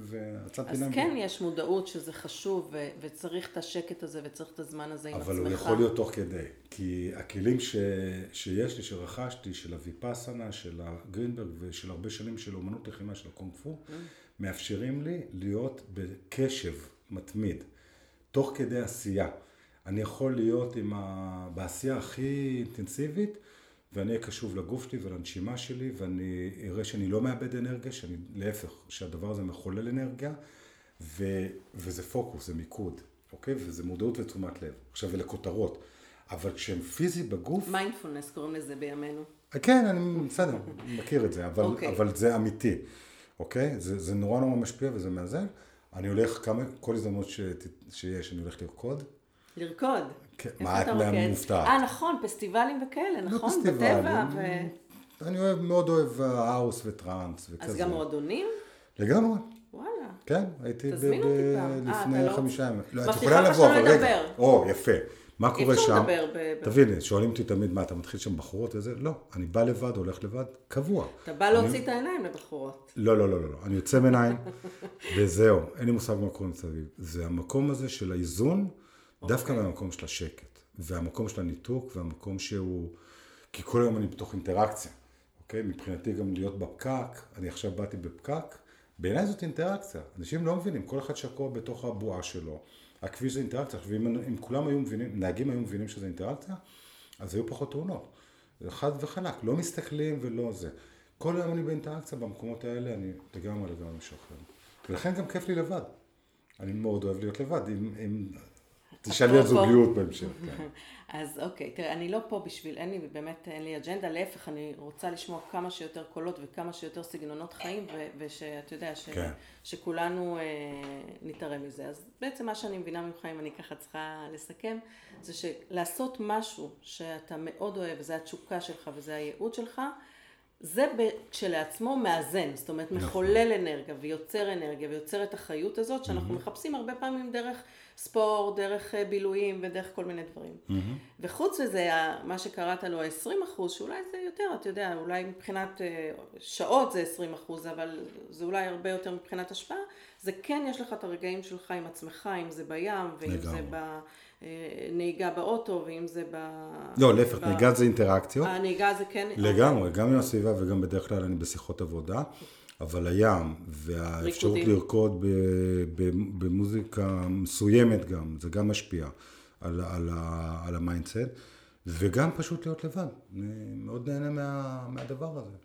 ועצמתי עיניים. אז כן יש מודעות שזה חשוב, ו- וצריך את השקט הזה, וצריך את הזמן הזה עם עצמך. אבל הוא יכול להיות תוך כדי, כי הכלים ש- שיש לי, שרכשתי, של הוויפאסנה, של הגרינברג, ושל הרבה שנים של אומנות לחימה, של הקונג פו, mm. מאפשרים לי להיות בקשב מתמיד, תוך כדי עשייה. אני יכול להיות עם ה... בעשייה הכי אינטנסיבית, ואני אהיה קשוב לגוף שלי ולנשימה שלי, ואני אראה שאני לא מאבד אנרגיה, שאני, להפך, שהדבר הזה מחולל אנרגיה, ו, וזה פוקוס, זה מיקוד, אוקיי? וזה מודעות ותשומת לב. עכשיו, אלה כותרות. אבל כשהם פיזי בגוף... מיינדפולנס קוראים לזה בימינו. כן, אני בסדר, מכיר את זה, אבל, אוקיי. אוקיי. אבל זה אמיתי, אוקיי? זה, זה נורא נורא משפיע וזה מאזן. אני הולך כמה, כל הזדמנות ש, שיש, אני הולך לרקוד. לרקוד? כן, מה את מופתעת? אה, נכון, פסטיבלים וכאלה, לא נכון? לא בטבע. ו... אני אוהב, מאוד אוהב האוס וטראנס וכזה. אז גם מועדונים? לגמרי. וואלה. כן, הייתי תזמין אותי פעם. אה, לפני חמישה ימים. לא, את יכולה לבוא, אבל רגע. או, יפה. מה קורה שם? לדבר ב... תביני, שואלים אותי תמיד, מה, אתה מתחיל שם בחורות וזה? לא, אני בא לבד, הולך לבד, קבוע. אתה בא להוציא את העיניים לבחורות. לא, לא, לא, לא, אני יוצא מעיניים, וזהו, אין לי מושג מה קורה מסביב. זה המקום הזה של האיזון, דווקא אוקיי. מהמקום של השקט. והמקום של הניתוק והמקום שהוא, כי כל היום אני בתוך אינטראקציה, אוקיי? מבחינתי גם להיות בפקק, אני עכשיו באתי בפקק, בעיניי זאת אינטראקציה, אנשים לא מבינים, כל אחד שקוע בתוך הבועה שלו, הכביש זה אינטראקציה, עכשיו אם, אם כולם היו מבינים, נהגים היו מבינים שזה אינטראקציה, אז היו פחות תאונות, חד וחלק, לא מסתכלים ולא זה. כל היום אני באינטראקציה במקומות האלה, אני לגמרי לגמרי משחרר. ולכן גם כיף לי לבד. אני מאוד אוהב להיות לבד. אם, אם תשאלי על זוגיות בהמשך. כן. אז אוקיי, תראה, אני לא פה בשביל, אין לי, באמת אין לי אג'נדה, להפך, אני רוצה לשמוע כמה שיותר קולות וכמה שיותר סגנונות חיים, ושאתה יודע, ש, כן. שכולנו אה, נתערם מזה. אז בעצם מה שאני מבינה ממך, אם אני ככה צריכה לסכם, זה שלעשות משהו שאתה מאוד אוהב, וזה התשוקה שלך וזה הייעוד שלך, זה כשלעצמו מאזן, זאת אומרת נכון. מחולל אנרגיה ויוצר אנרגיה ויוצר את החיות הזאת Mm-hmm. שאנחנו מחפשים הרבה פעמים דרך ספורט, דרך אה, בילויים ודרך כל מיני דברים. Mm-hmm. וחוץ לזה, ה- מה שקראת לו ה-20 אחוז, שאולי זה יותר, אתה יודע, אולי מבחינת אה, שעות זה 20 אחוז, אבל זה אולי הרבה יותר מבחינת השפעה, זה כן יש לך את הרגעים שלך עם עצמך, אם זה בים, ואם לגמרי. זה בנהיגה באוטו, ואם זה ב... לא, להפך, ב- נהיגה זה אינטראקציות. הנהיגה זה כן... לגמרי, גם עם הסביבה וגם בדרך כלל אני בשיחות עבודה, אבל הים והאפשרות ריקודים. לרקוד ב, ב, במוזיקה מסוימת גם, זה גם משפיע על, על, על ה mindset, וגם פשוט להיות לבד. אני מאוד נהנה מה, מהדבר הזה.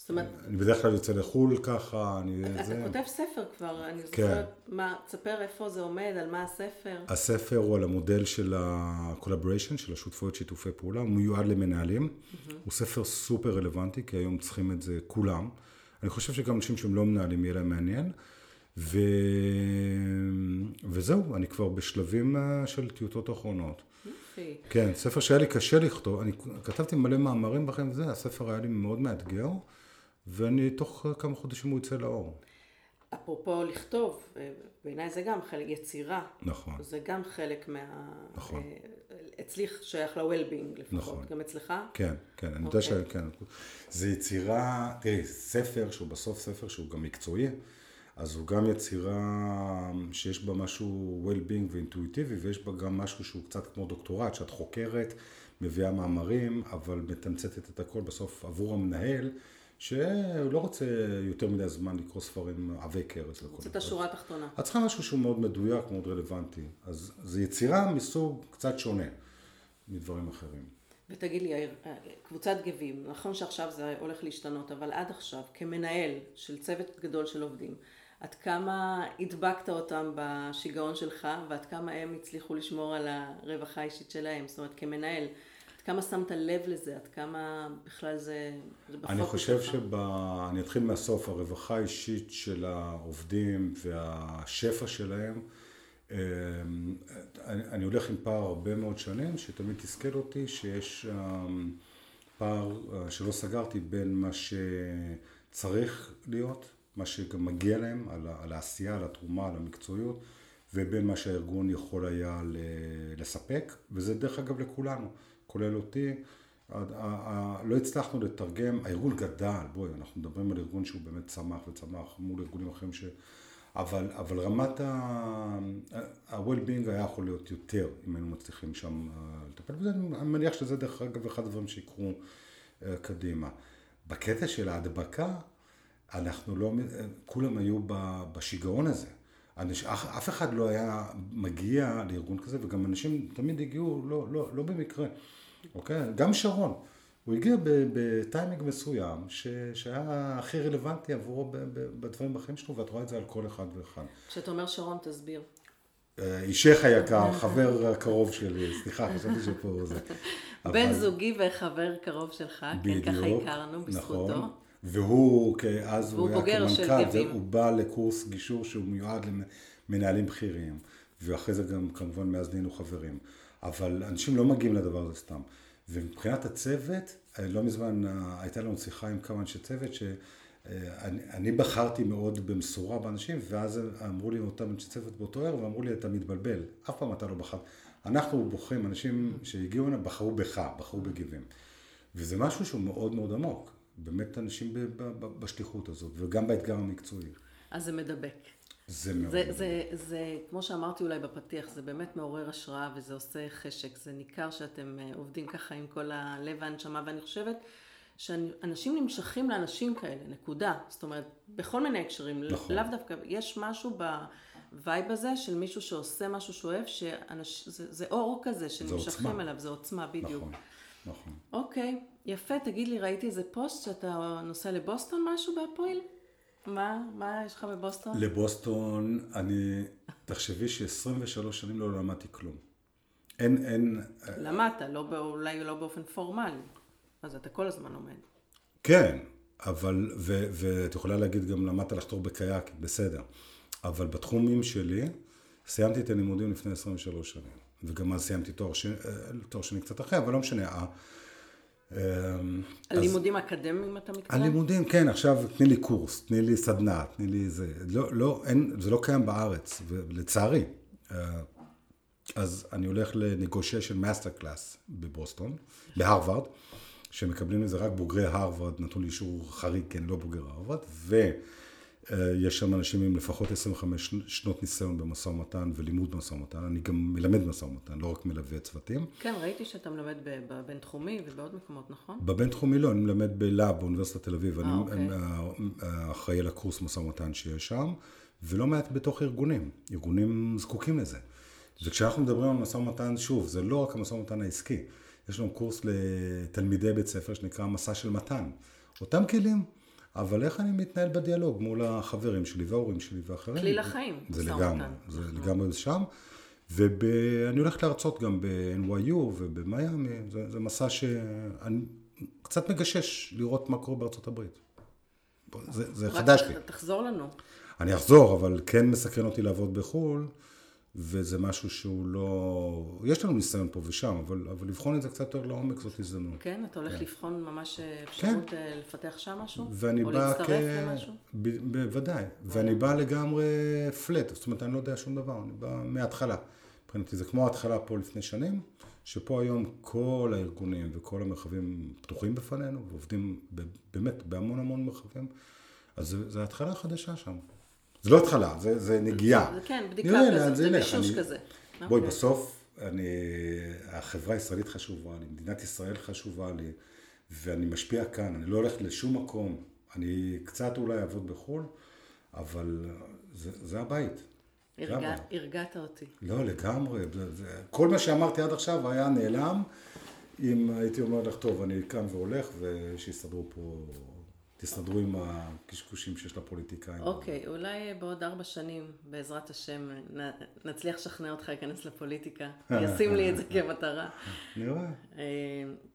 זאת אומרת, אני בדרך כלל יוצא לחו"ל ככה, אני... אתה זה... כותב ספר כבר, אני כן. זוכרת, מה, תספר איפה זה עומד, על מה הספר. הספר הוא על המודל של ה-collaboration, של השותפויות שיתופי פעולה, הוא מיועד למנהלים. הוא ספר סופר רלוונטי, כי היום צריכים את זה כולם. אני חושב שגם אנשים שהם לא מנהלים יהיה להם מעניין. ו... וזהו, אני כבר בשלבים אה, של טיוטות אחרונות. יופי. כן, ספר שהיה לי קשה לכתוב, אני כתבתי מלא מאמרים בכם וזה, הספר היה לי מאוד מאתגר, ואני תוך כמה חודשים הוא יצא לאור. אפרופו לכתוב, אה, בעיניי זה גם חלק, יצירה. נכון. זה גם חלק מה... נכון. אה, אצלי שייך ל-well-being לפחות. נכון. גם אצלך? כן, כן, אני יודע אוקיי. שכן. זה יצירה, תראי, ספר שהוא בסוף ספר שהוא גם מקצועי, אז הוא גם יצירה שיש בה משהו well-being ואינטואיטיבי, ויש בה גם משהו שהוא קצת כמו דוקטורט, שאת חוקרת, מביאה מאמרים, אבל מתמצתת את הכל בסוף עבור המנהל, שהוא לא רוצה יותר מדי זמן לקרוא ספרים עבי כרס וכל זאת השורה התחתונה. את צריכה משהו שהוא מאוד מדויק, מאוד רלוונטי. אז זו יצירה מסוג קצת שונה מדברים אחרים. ותגיד לי, יאיר, אה, קבוצת גבים, נכון שעכשיו זה הולך להשתנות, אבל עד עכשיו, כמנהל של צוות גדול של עובדים, עד כמה הדבקת אותם בשיגעון שלך, ועד כמה הם הצליחו לשמור על הרווחה האישית שלהם? זאת אומרת, כמנהל, עד כמה שמת לב לזה? עד כמה בכלל זה, זה אני חושב שלך? שב... אני אתחיל מהסוף, הרווחה האישית של העובדים והשפע שלהם, אמ, אני, אני הולך עם פער הרבה מאוד שנים, שתמיד תסכל אותי שיש אמ, פער אה, שלא סגרתי בין מה שצריך להיות, מה שגם מגיע להם, על, העשייה, על התרומה, על המקצועיות, ובין מה שהארגון יכול היה לספק, וזה דרך אגב לכולנו, כולל אותי. לא הצלחנו לתרגם, הארגון גדל, בואי, אנחנו מדברים על ארגון שהוא באמת צמח וצמח מול ארגונים אחרים ש... אבל, אבל רמת ה-well-being היה יכול להיות יותר, אם היינו מצליחים שם אה, לטפל בזה, אני מניח שזה דרך אגב אחד הדברים שיקרו אה, קדימה. בקטע של ההדבקה, אנחנו לא, אה, כולם היו בשיגעון הזה. אנש, אף, אף אחד לא היה מגיע לארגון כזה, וגם אנשים תמיד הגיעו לא, לא, לא במקרה, אוקיי? גם שרון, הוא הגיע ב- בטיימינג מסוים, ש, שהיה הכי רלוונטי עבורו ב- ב- בדברים בחיים שלו, ואת רואה את זה על כל אחד ואחד. כשאתה אומר שרון, תסביר. אה, אישך היקר, חבר קרוב שלי, סליחה, חשבתי שפה זה. בן זוגי וחבר קרוב שלך, כן, ככה הכרנו בזכותו. נכון. והוא, אז הוא היה כמנכ"ל. הוא בא לקורס גישור שהוא מיועד למנהלים בכירים, ואחרי זה גם כמובן מאז נהיינו חברים. אבל אנשים לא מגיעים לדבר הזה סתם. ומבחינת הצוות, אה, לא מזמן אה, הייתה לנו שיחה עם כמה אנשי צוות, שאני אני בחרתי מאוד במשורה באנשים, ואז אמרו לי אותם אנשי צוות באותו ערב, ואמרו לי, אתה מתבלבל, אף פעם אתה לא בחרת. אנחנו בוחרים, אנשים שהגיעו הנה בחרו בך, בחרו בגיבים. וזה משהו שהוא מאוד מאוד עמוק. באמת אנשים בשליחות הזאת, וגם באתגר המקצועי. אז זה מדבק. זה מאוד... זה, זה, זה, כמו שאמרתי אולי בפתיח, זה באמת מעורר השראה וזה עושה חשק. זה ניכר שאתם אה, עובדים ככה עם כל הלב והנשמה, ואני חושבת שאנשים נמשכים לאנשים כאלה, נקודה. זאת אומרת, בכל מיני הקשרים, נכון. לאו דווקא, יש משהו ב vibe הזה של מישהו שעושה משהו שהוא אוהב, שאנש, זה, זה אור כזה שנמשכים. אליו, זה עוצמה, בדיוק. נכון, נכון. אוקיי, יפה, תגיד לי, ראיתי איזה פוסט שאתה נוסע לבוסטון משהו באפריל? מה, מה יש לך בבוסטון? לבוסטון, אני... תחשבי ש-23 שנים לא למדתי כלום. אין, אין... למדת, לא, אולי לא באופן פורמלי, אז אתה כל הזמן לומד. כן, אבל... ו- ואת יכולה להגיד גם למדת לחתור בקייק, בסדר. אבל בתחומים שלי, סיימתי את הלימודים לפני 23 שנים. וגם אז סיימתי תואר שני, אה, תואר שני קצת אחרי, אבל לא משנה. ה- הלימודים האקדמיים אתה מתכוון? הלימודים, כן, עכשיו תני לי קורס, תני לי סדנה, תני לי זה. לא, לא, אין, זה לא קיים בארץ, לצערי. אה, אז אני הולך ל negotiation master class בבוסטון, בהרווארד, שמקבלים את זה רק בוגרי הרווארד, נתנו לי אישור חריג, כן, לא בוגר הרווארד, ויש שם אנשים עם לפחות 25 שנות ניסיון במשא ומתן ולימוד משא ומתן, אני גם מלמד משא ומתן, לא רק מלווה צוותים. כן, ראיתי שאתה מלמד בבינתחומי ובעוד מקומות, נכון? בבינתחומי לא, אני מלמד בלהב באוניברסיטת תל אביב, אני אוקיי. אחראי על הקורס משא ומתן שיש שם, ולא מעט בתוך ארגונים, ארגונים זקוקים לזה. וכשאנחנו מדברים על משא ומתן, שוב, זה לא רק המשא ומתן העסקי. יש לנו קורס לתלמידי בית ספר שנקרא מסע של מתן. אותם כלים, אבל איך אני מתנהל בדיאלוג מול החברים שלי וההורים שלי ואחרים. כלי לחיים, זה לגמרי, זה לגמרי שם. ואני הולך להרצות גם ב-NYU ובמיאמי, זה, זה מסע שאני קצת מגשש לראות מה קורה בארצות הברית. זה, זה חדש לי. תחזור לנו. אני אחזור, אבל כן מסקרן אותי לעבוד בחו"ל. וזה משהו שהוא לא... יש לנו ניסיון פה ושם, אבל, אבל לבחון את זה קצת יותר לעומק זאת הזדמנות. כן? אתה הולך כן. לבחון ממש אפשרות כן. לפתח שם משהו? ואני או בא להצטרף כ... למשהו? ב- בוודאי. ואני בא לגמרי פלט, זאת אומרת, אני לא יודע שום דבר, אני בא מההתחלה. מבחינתי זה כמו ההתחלה פה לפני שנים, שפה היום כל הארגונים וכל המרחבים פתוחים בפנינו, ועובדים באמת בהמון המון מרחבים, אז זו התחלה חדשה שם. זה לא התחלה, זה, זה נגיעה. כן, בדיקה כזאת, זה מישוש כזה. בואי, okay. אוקיי. בסוף, אני, החברה הישראלית חשובה לי, מדינת ישראל חשובה לי, ואני משפיע כאן, אני לא הולך לשום מקום. אני קצת אולי אעבוד בחו"ל, אבל זה, זה הבית. הרגע, הרגעת אותי. לא, לגמרי. זה, זה, כל מה שאמרתי עד עכשיו היה נעלם, אם הייתי אומר לך, טוב, אני קם והולך, ושיסתדרו פה תסתדרו עם הקשקושים שיש לפוליטיקאים. אוקיי, okay, אולי בעוד ארבע שנים, בעזרת השם, נצליח לשכנע אותך להיכנס לפוליטיקה. ישים לי את זה כמטרה. נראה. אה,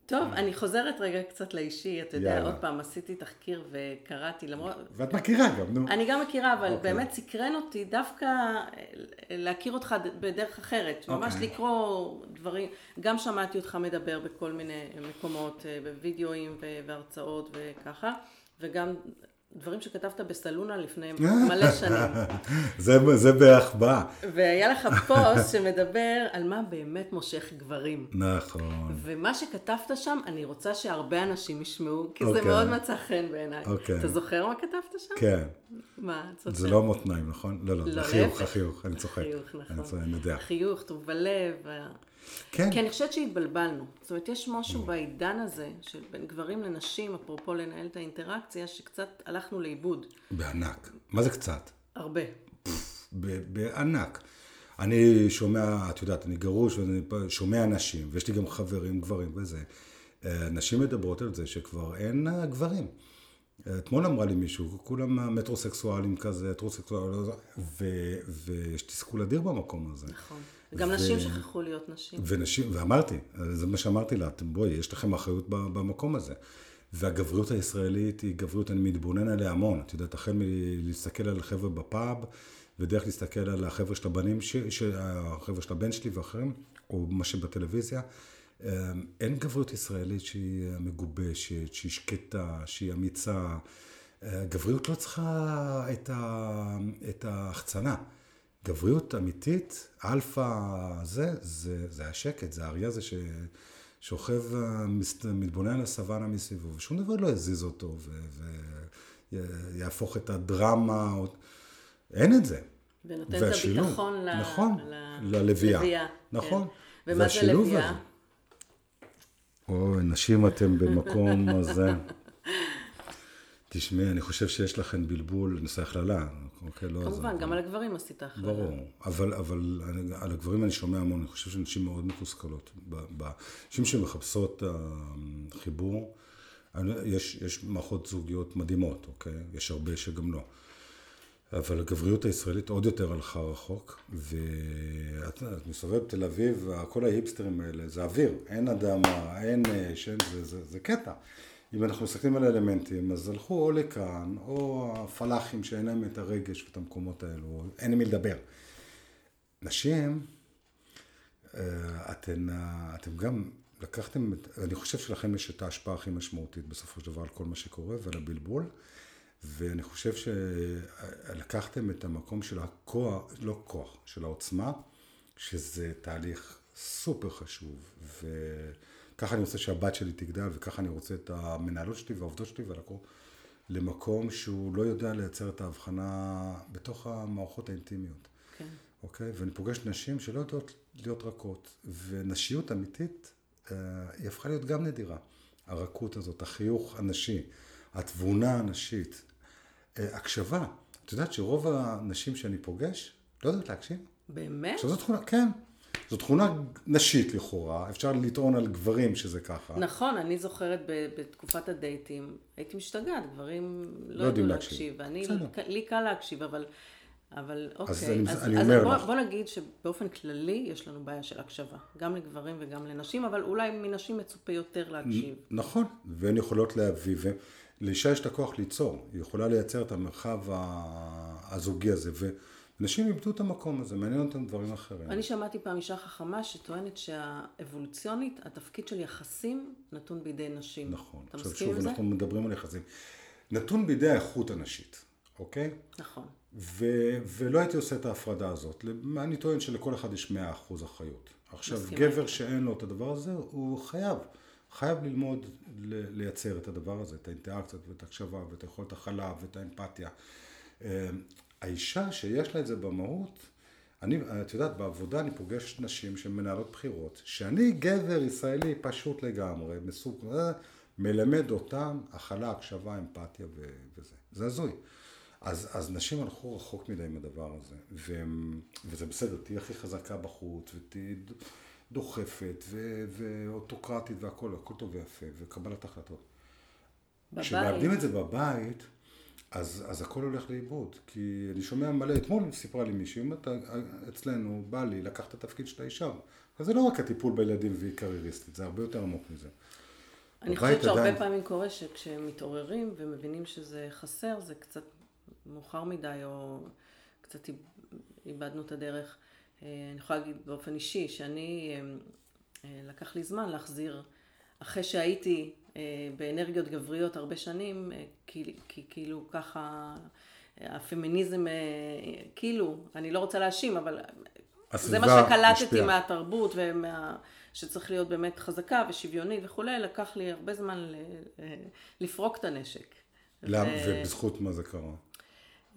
טוב, אני חוזרת רגע קצת לאישי. אתה יודע, עוד פעם, עשיתי תחקיר וקראתי, למרות... ואת מכירה גם, נו. אני גם מכירה, אבל אוקיי. באמת סקרן אותי דווקא אה, להכיר אותך בדרך אחרת. ממש אוקיי. לקרוא דברים. גם שמעתי אותך מדבר בכל מיני מקומות, אה, בווידאוים והרצאות וככה. וגם דברים שכתבת בסלונה לפני מלא שנים. זה, זה בהחבאה. והיה לך פוסט שמדבר על מה באמת מושך גברים. נכון. ומה שכתבת שם, אני רוצה שהרבה אנשים ישמעו, כי okay. זה אוקיי. מאוד מצא חן בעיניי. Okay. אוקיי. אתה זוכר מה כתבת שם? כן. מה, זוכרת? זה לא מותניים, נכון? לא, לא, לא, חיוך, החיוך, אני צוחק. חיוך, נכון. אני יודע. חיוך, טוב בלב. כן. כי אני חושבת שהתבלבלנו. זאת אומרת, יש משהו. בעידן הזה, של בין גברים לנשים, אפרופו לנהל את האינטראקציה, שקצת הלכנו לאיבוד. בענק. מה זה קצת? הרבה. בענק. אני שומע, את יודעת, אני גרוש ואני שומע נשים, ויש לי גם חברים גברים וזה. אה, נשים מדברות על זה שכבר אין אה, גברים. אתמול אמרה לי מישהו, כולם מטרוסקסואלים כזה, הטרוסקסואלים, ויש תסכול אדיר במקום הזה. נכון. וגם ו... נשים שכחו להיות נשים. ונשים, ואמרתי, זה מה שאמרתי לה, אתם בואי, יש לכם אחריות במקום הזה. והגבריות הישראלית היא גבריות, אני מתבונן עליה המון. את יודעת, החל מלהסתכל על החבר'ה בפאב, ודרך להסתכל על החבר'ה של הבנים, ש... ש... החבר'ה של הבן שלי ואחרים, או מה שבטלוויזיה. אמ, אין גבריות ישראלית שהיא מגובשת, שהיא שקטה, שהיא אמיצה. אה, גבריות לא צריכה את, ה... את ההחצנה. גבריות אמיתית, אלפא, זה, זה, זה השקט, זה האריה הזה ששוכב, מתבונן על הסוואנה מסביבו, ושום דבר לא יזיז אותו ויהפוך את הדרמה, אין את זה. ונותן את הביטחון נכון, ל... ללוויה. ללוויה. נכון. כן. ומה זה לוויה? אוי, נשים אתם במקום הזה. תשמעי, אני חושב שיש לכם בלבול, נושא הכללה, אוקיי, לא... כמובן, גם על הגברים עשית הכללה. ברור, אבל, אבל אני, על הגברים אני שומע המון, אני חושב שנשים מאוד מתוסכלות. נשים שמחפשות חיבור, יש, יש מערכות זוגיות מדהימות, אוקיי? יש הרבה שגם לא. אבל הגבריות הישראלית עוד יותר הלכה רחוק, ואת מסתובבת בתל אביב, כל ההיפסטרים האלה, זה אוויר, אין אדמה, אין שאין, זה, זה, זה קטע. אם אנחנו מסתכלים על האלמנטים, אז הלכו או לכאן, או הפלאחים שאין להם את הרגש ואת המקומות האלו, אין עם מי לדבר. נשים, אה, אתן, אתן גם לקחתם, אני חושב שלכם יש את ההשפעה הכי משמעותית בסופו של דבר על כל מה שקורה ועל הבלבול, ואני חושב שלקחתם את המקום של הכוח, לא כוח, של העוצמה, שזה תהליך סופר חשוב, וככה אני רוצה שהבת שלי תגדל, וככה אני רוצה את המנהלות שלי והעובדות שלי ולקרוא למקום שהוא לא יודע לייצר את ההבחנה בתוך המערכות האינטימיות. כן. אוקיי? ואני פוגש נשים שלא יודעות להיות רכות, ונשיות אמיתית, אה, היא הפכה להיות גם נדירה. הרכות הזאת, החיוך הנשי, התבונה הנשית, אה, הקשבה. את יודעת שרוב הנשים שאני פוגש לא יודעות להקשיב. באמת? שזו תכונה, כן. זו תכונה נשית לכאורה, אפשר לטעון על גברים שזה ככה. נכון, אני זוכרת בתקופת הדייטים, הייתי משתגעת, גברים לא, לא ידעו להקשיב, ואני, לי קל להקשיב, אבל אבל אוקיי, אז, אני, אז, אני אז אומר בוא, לך. בוא נגיד שבאופן כללי יש לנו בעיה של הקשבה, גם לגברים וגם לנשים, אבל אולי מנשים מצופה יותר להקשיב. נכון, והן יכולות להביא, ולאישה יש את הכוח ליצור, היא יכולה לייצר את המרחב הזוגי הזה, ונשים איבדו את המקום הזה, מעניין אותם דברים אחרים. אני שמעתי פעם אישה חכמה שטוענת שהאבולוציונית, התפקיד של יחסים נתון בידי נשים. נכון, אתה מסכים עם זה? עכשיו שוב, אנחנו מדברים על יחסים. נתון בידי האיכות הנשית, אוקיי? נכון. ו, ולא הייתי עושה את ההפרדה הזאת. אני טוען שלכל אחד יש 100% אחריות. עכשיו, גבר שאין לו את הדבר הזה, הוא חייב. חייב ללמוד לייצר את הדבר הזה, את האינטראקציות ואת ההקשבה ואת היכולת הכלה ואת האמפתיה. האישה שיש לה את זה במהות, אני, את יודעת, בעבודה אני פוגש נשים שהן מנהלות בחירות, שאני גבר ישראלי פשוט לגמרי, מסוג, אה, מלמד אותם הכלה, הקשבה, אמפתיה וזה. זה הזוי. אז, אז נשים הלכו רחוק מדי עם הדבר הזה, ו, וזה בסדר, תהיי הכי חזקה בחוץ, ותהיי דוחפת, ו, ואוטוקרטית והכל, הכל טוב ויפה, וקבלת החלטות. בבית. כשמאבדים את זה בבית, אז, אז הכל הולך לאיבוד, כי אני שומע מלא, אתמול סיפרה לי מישהי, אומרת, אצלנו בא לי לקח את התפקיד של האישה, זה לא רק הטיפול בילדים והיא קרייריסטית, זה הרבה יותר עמוק מזה. אני חושבת שהרבה עדיין... פעמים קורה שכשהם מתעוררים ומבינים שזה חסר, זה קצת מאוחר מדי, או קצת איבדנו את הדרך. אה, אני יכולה להגיד באופן אישי, שאני, אה, אה, לקח לי זמן להחזיר, אחרי שהייתי באנרגיות גבריות הרבה שנים, כי, כי כאילו ככה, הפמיניזם, כאילו, אני לא רוצה להאשים, אבל זה מה שקלטתי משפיע. מהתרבות ומה... שצריך להיות באמת חזקה ושוויונית וכולי, לקח לי הרבה זמן לפרוק את הנשק. למה? ו... ובזכות מה זה קרה?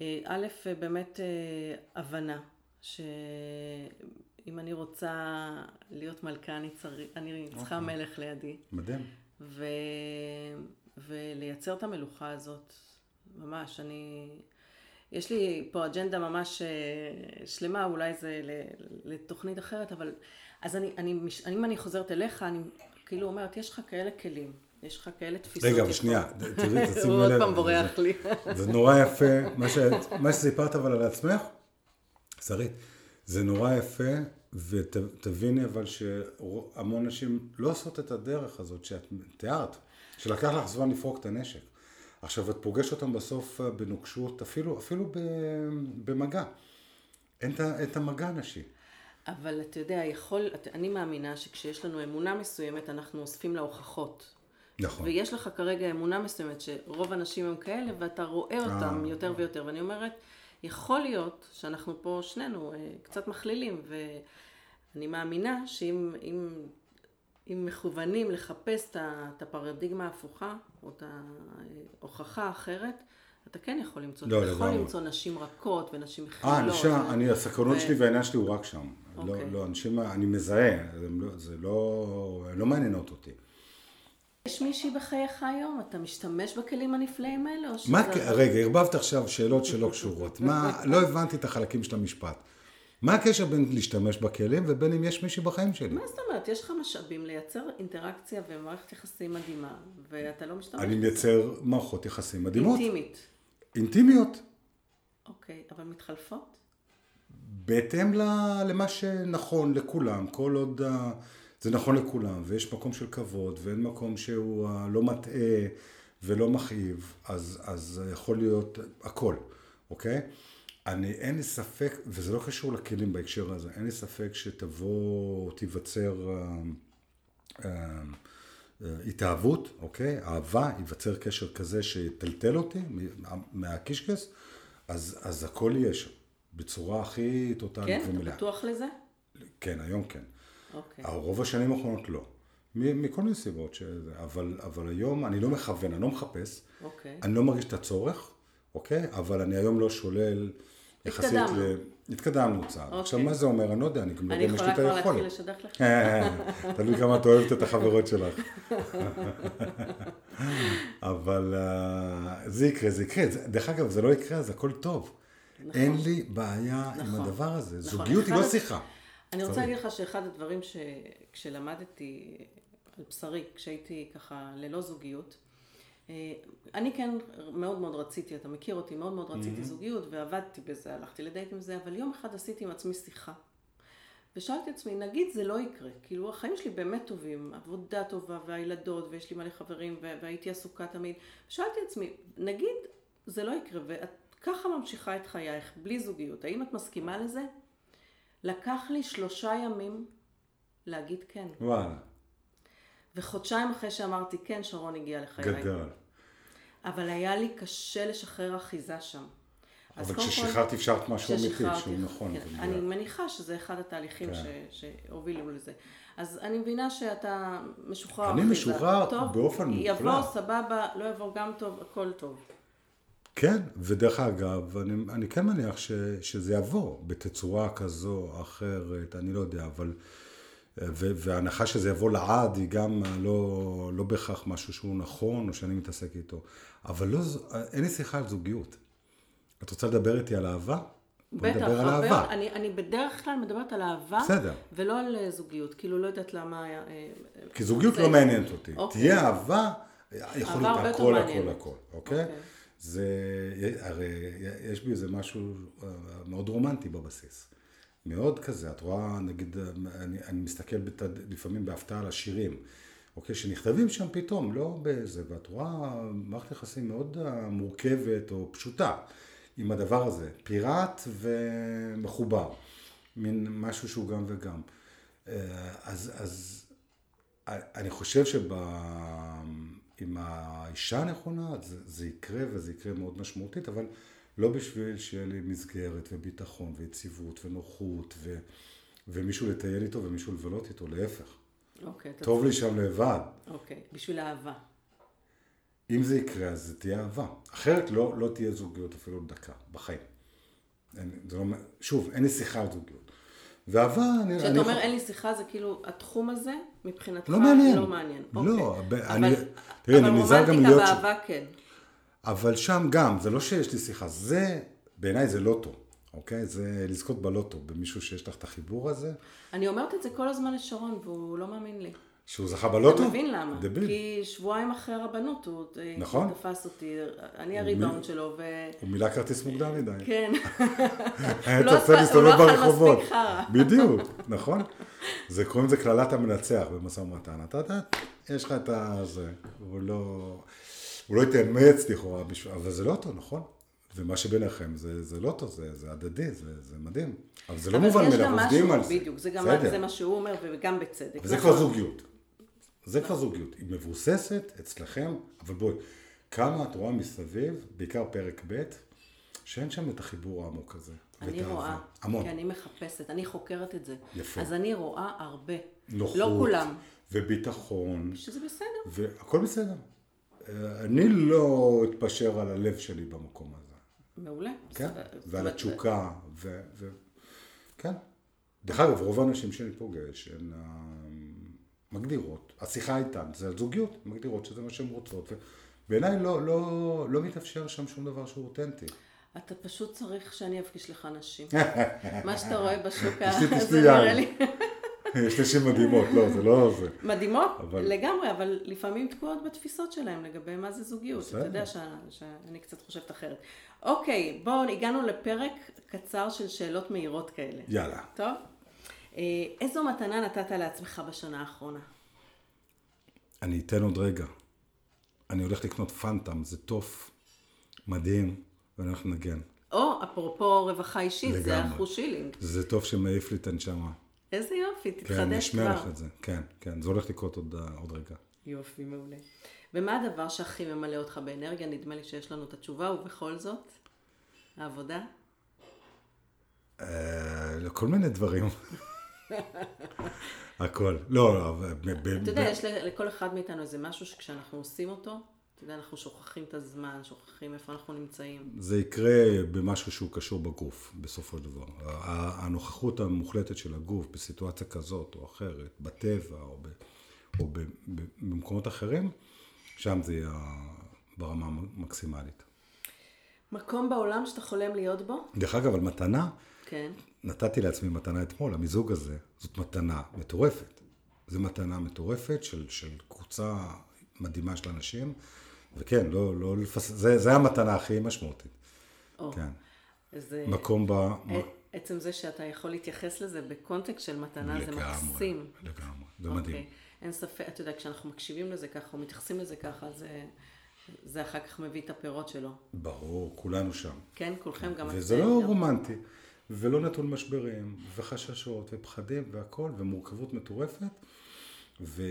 אה, א', באמת אה, הבנה, שאם אני רוצה להיות מלכה, אני, צר... אני צריכה אוקיי. מלך לידי. מדהים. ו... ולייצר את המלוכה הזאת, ממש, אני... יש לי פה אג'נדה ממש אה, שלמה, אולי זה לתוכנית אחרת, אבל... אז אני, אני, אני, אם אני חוזרת אליך, אני כאילו אומרת, יש לך כאלה כלים. יש לך כאלה תפיסות. רגע, אבל שנייה, תראי, תשימי לב. הוא עוד פעם בורח לי. זה נורא יפה, מה שסיפרת אבל על עצמך, שרית, זה נורא יפה, ותביני אבל שהמון נשים לא עושות את הדרך הזאת שאת תיארת, שלקח לך זמן לפרוק את הנשק. עכשיו, את פוגשת אותם בסוף אה, בנוקשות, אפילו, אפילו במגע. אין את המגע הנשי. אבל אתה יודע, יכול, אני מאמינה שכשיש לנו אמונה מסוימת, אנחנו אוספים לה הוכחות. נכון. ויש לך כרגע אמונה מסוימת שרוב הנשים הם כאלה, ואתה רואה אותם אה, יותר ויותר. ואני אומרת, יכול להיות שאנחנו פה שנינו אה, קצת מכלילים, ואני מאמינה שאם אם, אם מכוונים לחפש את הפרדיגמה ההפוכה, או את ההוכחה האחרת, אתה כן יכול למצוא, לא, אתה יכול למצוא נשים רכות ונשים מכילות. אה, אני, הסקרנות ו... שלי והעניין שלי הוא רק שם. לא, אוקיי. לא, לא, אנשים, אני מזהה, זה לא, זה לא, לא מעניינות אותי. יש מישהי בחייך היום? אתה משתמש בכלים הנפלאים האלה? או שזה... מה, רגע, ערבבת עכשיו שאלות שלא קשורות. מה, לא הבנתי את החלקים של המשפט. מה הקשר בין להשתמש בכלים ובין אם יש מישהי בחיים שלי? מה זאת אומרת? יש לך משאבים לייצר אינטראקציה ומערכת יחסים מדהימה, ואתה לא משתמש אני מייצר מערכות יחסים מדהימות. אינטימית. אינטימיות. אוקיי, אבל מתחלפות? בהתאם למה שנכון לכולם, כל עוד... זה נכון לכולם, ויש מקום של כבוד, ואין מקום שהוא לא מטעה ולא מכאיב, אז, אז יכול להיות הכל, אוקיי? אני, אין לי ספק, וזה לא קשור לכלים בהקשר הזה, אין לי ספק שתבוא, תיווצר אה, אה, אה, התאהבות, אוקיי? אהבה, ייווצר קשר כזה שיטלטל אותי מהקישקס, אז, אז הכל יהיה שם, בצורה הכי טוטאלית ומלאה. כן? אתה בטוח לזה? כן, היום כן. אוקיי. רוב השנים האחרונות לא. מכל מיני סיבות, שזה, אבל, אבל היום אני לא מכוון, אני לא מחפש, אוקיי. אני לא מרגיש את הצורך, אוקיי? אבל אני היום לא שולל יחסית התקדמנו. ל... התקדמנו צעד. אוקיי. עכשיו, מה זה אומר? אני לא יודע, אני גם לא יודע אם יש לי את היכולת. אני יכולה כבר להתחיל לשדך לך. תלוי כמה את אוהבת את החברות שלך. אבל uh, זה יקרה, זה יקרה. דרך אגב, זה לא יקרה, אז הכל טוב. נכון. אין לי בעיה נכון. עם הדבר הזה. נכון. זוגיות היא לא שיחה. אני רוצה להגיד לך שאחד הדברים שכשלמדתי על בשרי, כשהייתי ככה ללא זוגיות, אה, אני כן מאוד מאוד רציתי, אתה מכיר אותי, מאוד מאוד רציתי mm-hmm. זוגיות ועבדתי בזה, הלכתי לדייט עם זה, אבל יום אחד עשיתי עם עצמי שיחה. ושאלתי עצמי, נגיד זה לא יקרה, כאילו החיים שלי באמת טובים, עבודה טובה והילדות ויש לי מלא חברים והייתי עסוקה תמיד. שאלתי עצמי, נגיד זה לא יקרה ואת ככה ממשיכה את חייך בלי זוגיות, האם את מסכימה לזה? לקח לי שלושה ימים להגיד כן. וואלה. וחודשיים אחרי שאמרתי כן, שרון הגיע לחיי. גדול. אבל היה לי קשה לשחרר אחיזה שם. אבל כששחררת אפשרת משהו אמיתי, שהוא נכון. כן, אני מניחה שזה אחד התהליכים כן. שהובילו לזה. אז אני מבינה שאתה משוחרר אני משוחרר באופן מוחלט. יבוא, סבבה, לא יבוא גם טוב, הכל טוב. כן, ודרך אגב, אני, אני כן מניח ש, שזה יבוא בתצורה כזו או אחרת, אני לא יודע, אבל... וההנחה שזה יבוא לעד היא גם לא, לא בהכרח משהו שהוא נכון או שאני מתעסק איתו. אבל לא, אין לי שיחה על זוגיות. את רוצה לדבר איתי על אהבה? בטח, על אהבה. אני, אני בדרך כלל מדברת על אהבה, בסדר. ולא על אה, זוגיות, כאילו לא יודעת למה... אה, אה, כי זוגיות זה... לא מעניינת אותי. אוקיי. תהיה אהבה, יכול להיות הכל, הכל, הכל, אוקיי? אוקיי? זה, הרי יש בי איזה משהו מאוד רומנטי בבסיס. מאוד כזה, את רואה, נגיד, אני, אני מסתכל בת, לפעמים בהפתעה על השירים, אוקיי, שנכתבים שם פתאום, לא באיזה, ואת רואה מערכת יחסים מאוד מורכבת או פשוטה עם הדבר הזה, פיראט ומחובר, מין משהו שהוא גם וגם. אז, אז אני חושב שעם האישה הנכונה זה, זה יקרה וזה יקרה מאוד משמעותית, אבל לא בשביל שיהיה לי מסגרת וביטחון ויציבות ונוחות ו, ומישהו לטייל איתו ומישהו לבלות איתו, להפך. אוקיי. טוב לי שם לבד. אוקיי, בשביל אהבה. אם זה יקרה, אז זה תהיה אהבה. אחרת לא, לא תהיה זוגיות אפילו דקה, בחיים. אין, לא, שוב, אין לי שיחה על זוגיות. ואהבה, אני... כשאתה אומר אין לי שיחה, זה כאילו, התחום הזה, מבחינתך, לא מעניין. לא מעניין. לא, אוקיי. אני... תראי, אני נזהר גם להיות... אבל רומנטיקה באהבה כן. אבל שם גם, זה לא שיש לי שיחה, זה, בעיניי זה לוטו, אוקיי? זה לזכות בלוטו, במישהו שיש לך את החיבור הזה. אני אומרת את זה כל הזמן לשרון, והוא לא מאמין לי. שהוא זכה בלוטו? אתה מבין למה? דביל. כי שבועיים אחרי הרבנות הוא נכון. תפס אותי, אני הריבאונד שלו ו... הוא מילא כרטיס מוקדם מדי. כן. היה תופס להסתובב ברחובות. בדיוק, נכון? זה קוראים לזה קללת המנצח במשא ומתן. אתה יודע, יש לך את ה... הוא לא... הוא לא יתאמץ לכאורה, אבל זה לא אותו, נכון? ומה שביניכם זה, זה לא טוב, זה, זה הדדי, זה, זה מדהים. אבל זה לא מובן מאליו, עובדים על זה. בדיוק, זה גם זה מה שהוא אומר, וגם בצדק. וזה נכון. כבר זוגיות. זה כבר זוגיות. היא מבוססת אצלכם, אבל בואי, כמה את רואה מסביב, בעיקר פרק ב', שאין שם את החיבור העמוק הזה. אני רואה, המון. כי אני מחפשת, אני חוקרת את זה. יפה. אז אני רואה הרבה. נוחות. לא כולם. וביטחון. שזה בסדר. והכל בסדר. אני לא אתפשר על הלב שלי במקום הזה. מעולה. כן, ועל התשוקה, ו... ו... כן. דרך אגב, רוב האנשים שאני פוגש, הן אה, מגדירות, השיחה איתן, זה זוגיות, מגדירות שזה מה שהן רוצות, ובעיניי לא, לא, לא מתאפשר שם שום דבר שהוא אותנטי. אתה פשוט צריך שאני אפגיש לך נשים. מה שאתה רואה בשוק, זה נראה לי. יש נשים מדהימות, לא, זה לא זה. מדהימות, אבל... לגמרי, אבל לפעמים תקועות בתפיסות שלהם לגבי מה זה זוגיות. בסדר. אתה יודע ש... שאני קצת חושבת אחרת. אוקיי, בואו, הגענו לפרק קצר של שאלות מהירות כאלה. יאללה. טוב? אה, איזו מתנה נתת לעצמך בשנה האחרונה? אני אתן עוד רגע. אני הולך לקנות פנטם, זה טוף מדהים, ואני הולך לנגן. או, אפרופו רווחה אישית, לגמרי. זה אחוז שילינג. זה טוב שמעיף לי את הנשמה. איזה יופי, תתחדש כבר. כן, אני אשמיע לך את זה. כן, כן, זה הולך לקרות עוד, עוד רגע. יופי, מעולה. ומה הדבר שהכי ממלא אותך באנרגיה? נדמה לי שיש לנו את התשובה, ובכל זאת, העבודה? אה, כל מיני דברים. הכל. לא, אבל... אתה יודע, יש לכל אחד מאיתנו איזה משהו שכשאנחנו עושים אותו, אתה יודע, אנחנו שוכחים את הזמן, שוכחים איפה אנחנו נמצאים. זה יקרה במשהו שהוא קשור בגוף, בסופו של דבר. הנוכחות המוחלטת של הגוף בסיטואציה כזאת או אחרת, בטבע או, ב, או ב, ב, במקומות אחרים, שם זה יהיה ברמה המקסימלית. מקום בעולם שאתה חולם להיות בו? דרך אגב, על מתנה, כן. נתתי לעצמי מתנה אתמול, המיזוג הזה, זאת מתנה מטורפת. זו מתנה מטורפת של, של קבוצה מדהימה של אנשים, וכן, לא, לא לפס... זה, זה המתנה הכי משמעותית. או, כן. זה... מקום ב... עצם זה שאתה יכול להתייחס לזה בקונטקסט של מתנה, לגמרי, זה מקסים. לגמרי, זה מדהים. אוקיי. אין ספק, אתה יודע, כשאנחנו מקשיבים לזה ככה, או מתייחסים לזה ככה, זה, זה אחר כך מביא את הפירות שלו. ברור, כולנו שם. כן, כולכם גם... וזה לא רומנטי, ולא נטול משברים, וחששות, ופחדים, והכול, ומורכבות מטורפת. ו...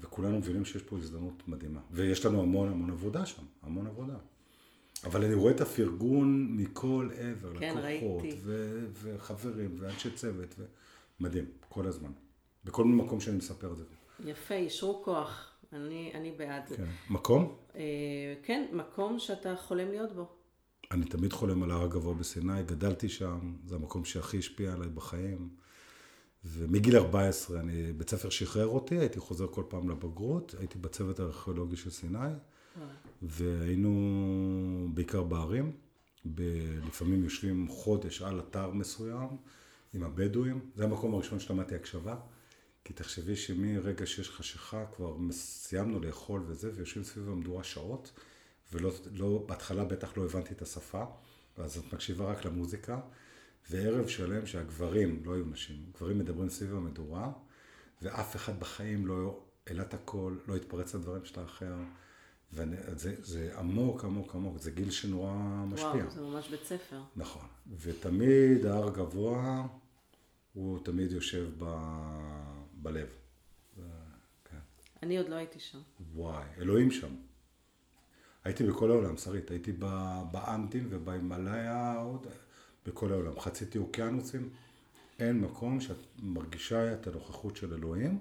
וכולנו מבינים שיש פה הזדמנות מדהימה. ויש לנו המון המון עבודה שם, המון עבודה. אבל אני רואה את הפרגון מכל עבר, כן, לקוחות, ו... וחברים, ואנשי צוות, ומדהים, כל הזמן. בכל מקום שאני מספר את זה. יפה, יישרו כוח. אני, אני בעד זה. כן. מקום? אה, כן, מקום שאתה חולם להיות בו. אני תמיד חולם על ההר הגבוה בסיני, גדלתי שם, זה המקום שהכי השפיע עליי בחיים. ומגיל 14 אני, בית ספר שחרר אותי, הייתי חוזר כל פעם לבגרות, הייתי בצוות הארכיאולוגי של סיני, והיינו בעיקר בערים, ב- לפעמים יושבים חודש על אתר מסוים עם הבדואים, זה המקום הראשון שלמדתי הקשבה, כי תחשבי שמרגע שיש חשיכה כבר סיימנו לאכול וזה, ויושבים סביב המדורה שעות, ולא, לא, בהתחלה בטח לא הבנתי את השפה, ואז את מקשיבה רק למוזיקה. וערב שלם שהגברים, לא היו נשים, גברים מדברים סביב המדורה, ואף אחד בחיים לא העלה את הקול, לא התפרץ לדברים של האחר. וזה זה עמוק, עמוק, עמוק, זה גיל שנורא משפיע. וואו, זה ממש בית ספר. נכון. ותמיד ההר גבוה, הוא תמיד יושב ב... בלב. כן. אני עוד לא הייתי שם. וואי, אלוהים שם. הייתי בכל העולם, שרית. הייתי באנטים ובהימאליה, עוד... בכל העולם. חציתי אוקיינוסים, אין מקום שאת מרגישה את הנוכחות של אלוהים,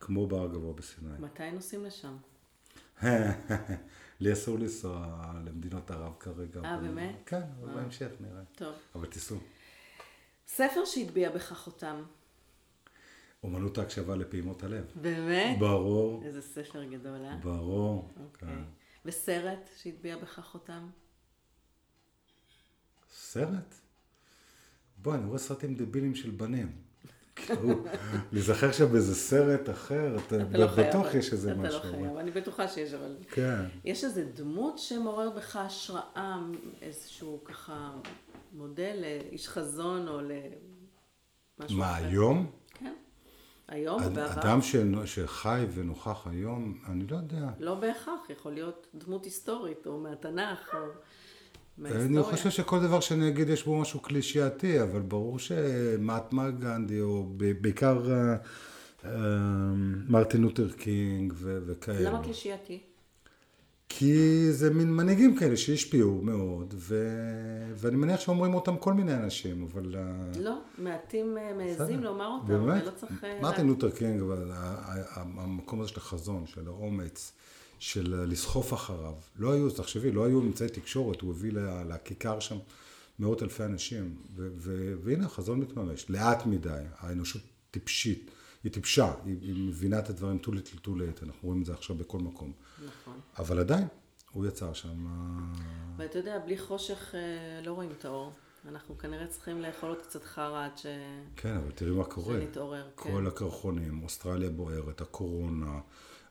כמו בהר גבוה בסיני. מתי נוסעים לשם? לי אסור לנסוע למדינות ערב כרגע. אה, באמת? כן, אבל אה. בהמשך נראה. טוב. אבל תיסעו. ספר שהטביע בך חותם. אומנות ההקשבה לפעימות הלב. באמת? ברור. איזה ספר גדול, אה? ברור. אוקיי. כן. וסרט שהטביע בך חותם? סרט? בוא, אני רואה סרטים דבילים של בנים. להיזכר שם באיזה סרט אחר, אתה לא בטוח יש איזה משהו. אתה לא חייב, אני בטוחה שיש, אבל... כן. יש איזה דמות שמעורר בך השראה, איזשהו ככה מודל לאיש חזון או למשהו אחר. מה, היום? כן. היום או בעבר? אדם שחי ונוכח היום, אני לא יודע. לא בהכרח, יכול להיות דמות היסטורית, או מהתנ"ך, או... אני חושב שכל דבר שאני אגיד יש בו משהו קלישייתי, אבל ברור שמאטמה גנדי, או בעיקר אה, אה, מרטין לותר קינג וכאלה. למה קלישייתי? כי זה מין מנהיגים כאלה שהשפיעו מאוד, ו... ואני מניח שאומרים אותם כל מיני אנשים, אבל... אה, לא, מעטים מעזים לומר אותם, באמת? ולא צריך... מרטין לותר קינג, המקום הזה של החזון, של האומץ. של לסחוף אחריו. לא היו, תחשבי, לא היו אמצעי תקשורת, הוא הביא לכיכר שם מאות אלפי אנשים, ו- והנה החזון מתממש, לאט מדי, האנושות טיפשית, היא טיפשה, היא, היא מבינה את הדברים too little too late, אנחנו רואים את זה עכשיו בכל מקום. נכון. אבל עדיין, הוא יצר שם... ואתה יודע, בלי חושך אה, לא רואים את האור. אנחנו כנראה צריכים לאכול עוד קצת חרא עד ש... כן, אבל תראי מה קורה. שנתעורר, כן. כל הקרחונים, אוסטרליה בוערת, הקורונה,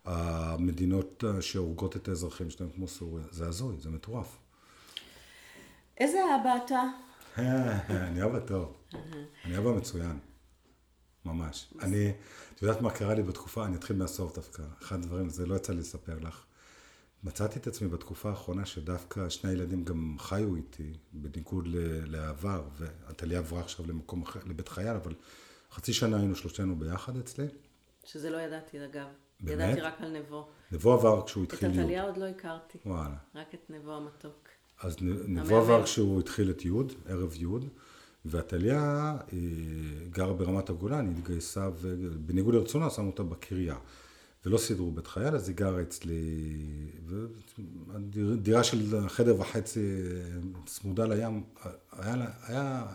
המדינות שהורגות את האזרחים שלהם כמו סוריה, זה הזוי, זה מטורף. איזה אבא אתה? אני אבא טוב. אני אבא מצוין. ממש. אני, את יודעת מה קרה לי בתקופה? אני אתחיל מהסוף דווקא. אחד הדברים, זה לא יצא לי לספר לך. מצאתי את עצמי בתקופה האחרונה שדווקא שני הילדים גם חיו איתי, בניגוד לעבר, ועתליה עברה עכשיו למקום אחר, לבית חייל, אבל חצי שנה היינו שלושתנו ביחד אצלי. שזה לא ידעתי, אגב. באמת? ידעתי רק על נבו. נבו עבר כשהוא את התחיל י'. עתליה עוד לא הכרתי. וואלה. רק את נבו המתוק. אז נבו. עבר כשהוא התחיל את י', ערב י', ועתליה היא גרה ברמת הגולן, היא התגייסה, ובניגוד לרצונה שמו אותה בקריה. ולא סידרו בית חייל, אז היא גרה אצלי, ודירה של חדר וחצי צמודה לים, היה, לה- היה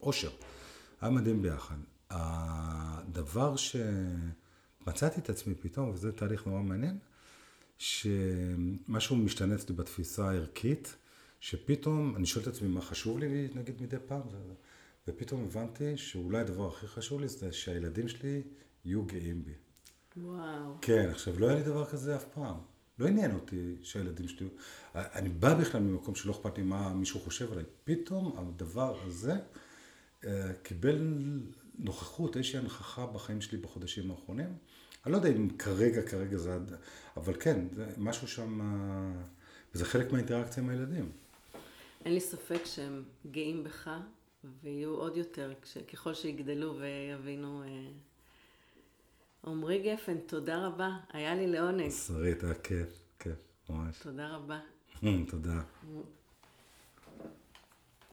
אושר, היה מדהים ביחד. הדבר שמצאתי את עצמי פתאום, וזה תהליך נורא מעניין, שמשהו משתנה אצלי בתפיסה הערכית, שפתאום, אני שואל את עצמי מה חשוב לי נגיד מדי פעם, ופתאום הבנתי שאולי הדבר הכי חשוב לי זה שהילדים שלי יהיו גאים בי. וואו. כן, עכשיו לא היה לי דבר כזה אף פעם. לא עניין אותי שהילדים שלי... אני בא בכלל ממקום שלא אכפת לי מה מישהו חושב עליי. פתאום הדבר הזה אה, קיבל נוכחות, איזושהי הנכחה בחיים שלי בחודשים האחרונים. אני לא יודע אם כרגע, כרגע זה... אבל כן, זה משהו שם... אה, וזה חלק מהאינטראקציה עם הילדים. אין לי ספק שהם גאים בך, ויהיו עוד יותר ככל שיגדלו ויבינו. אה, עמרי גפן, תודה רבה. היה לי לעונג. שרית, היה כיף, כיף, ממש. תודה רבה. תודה.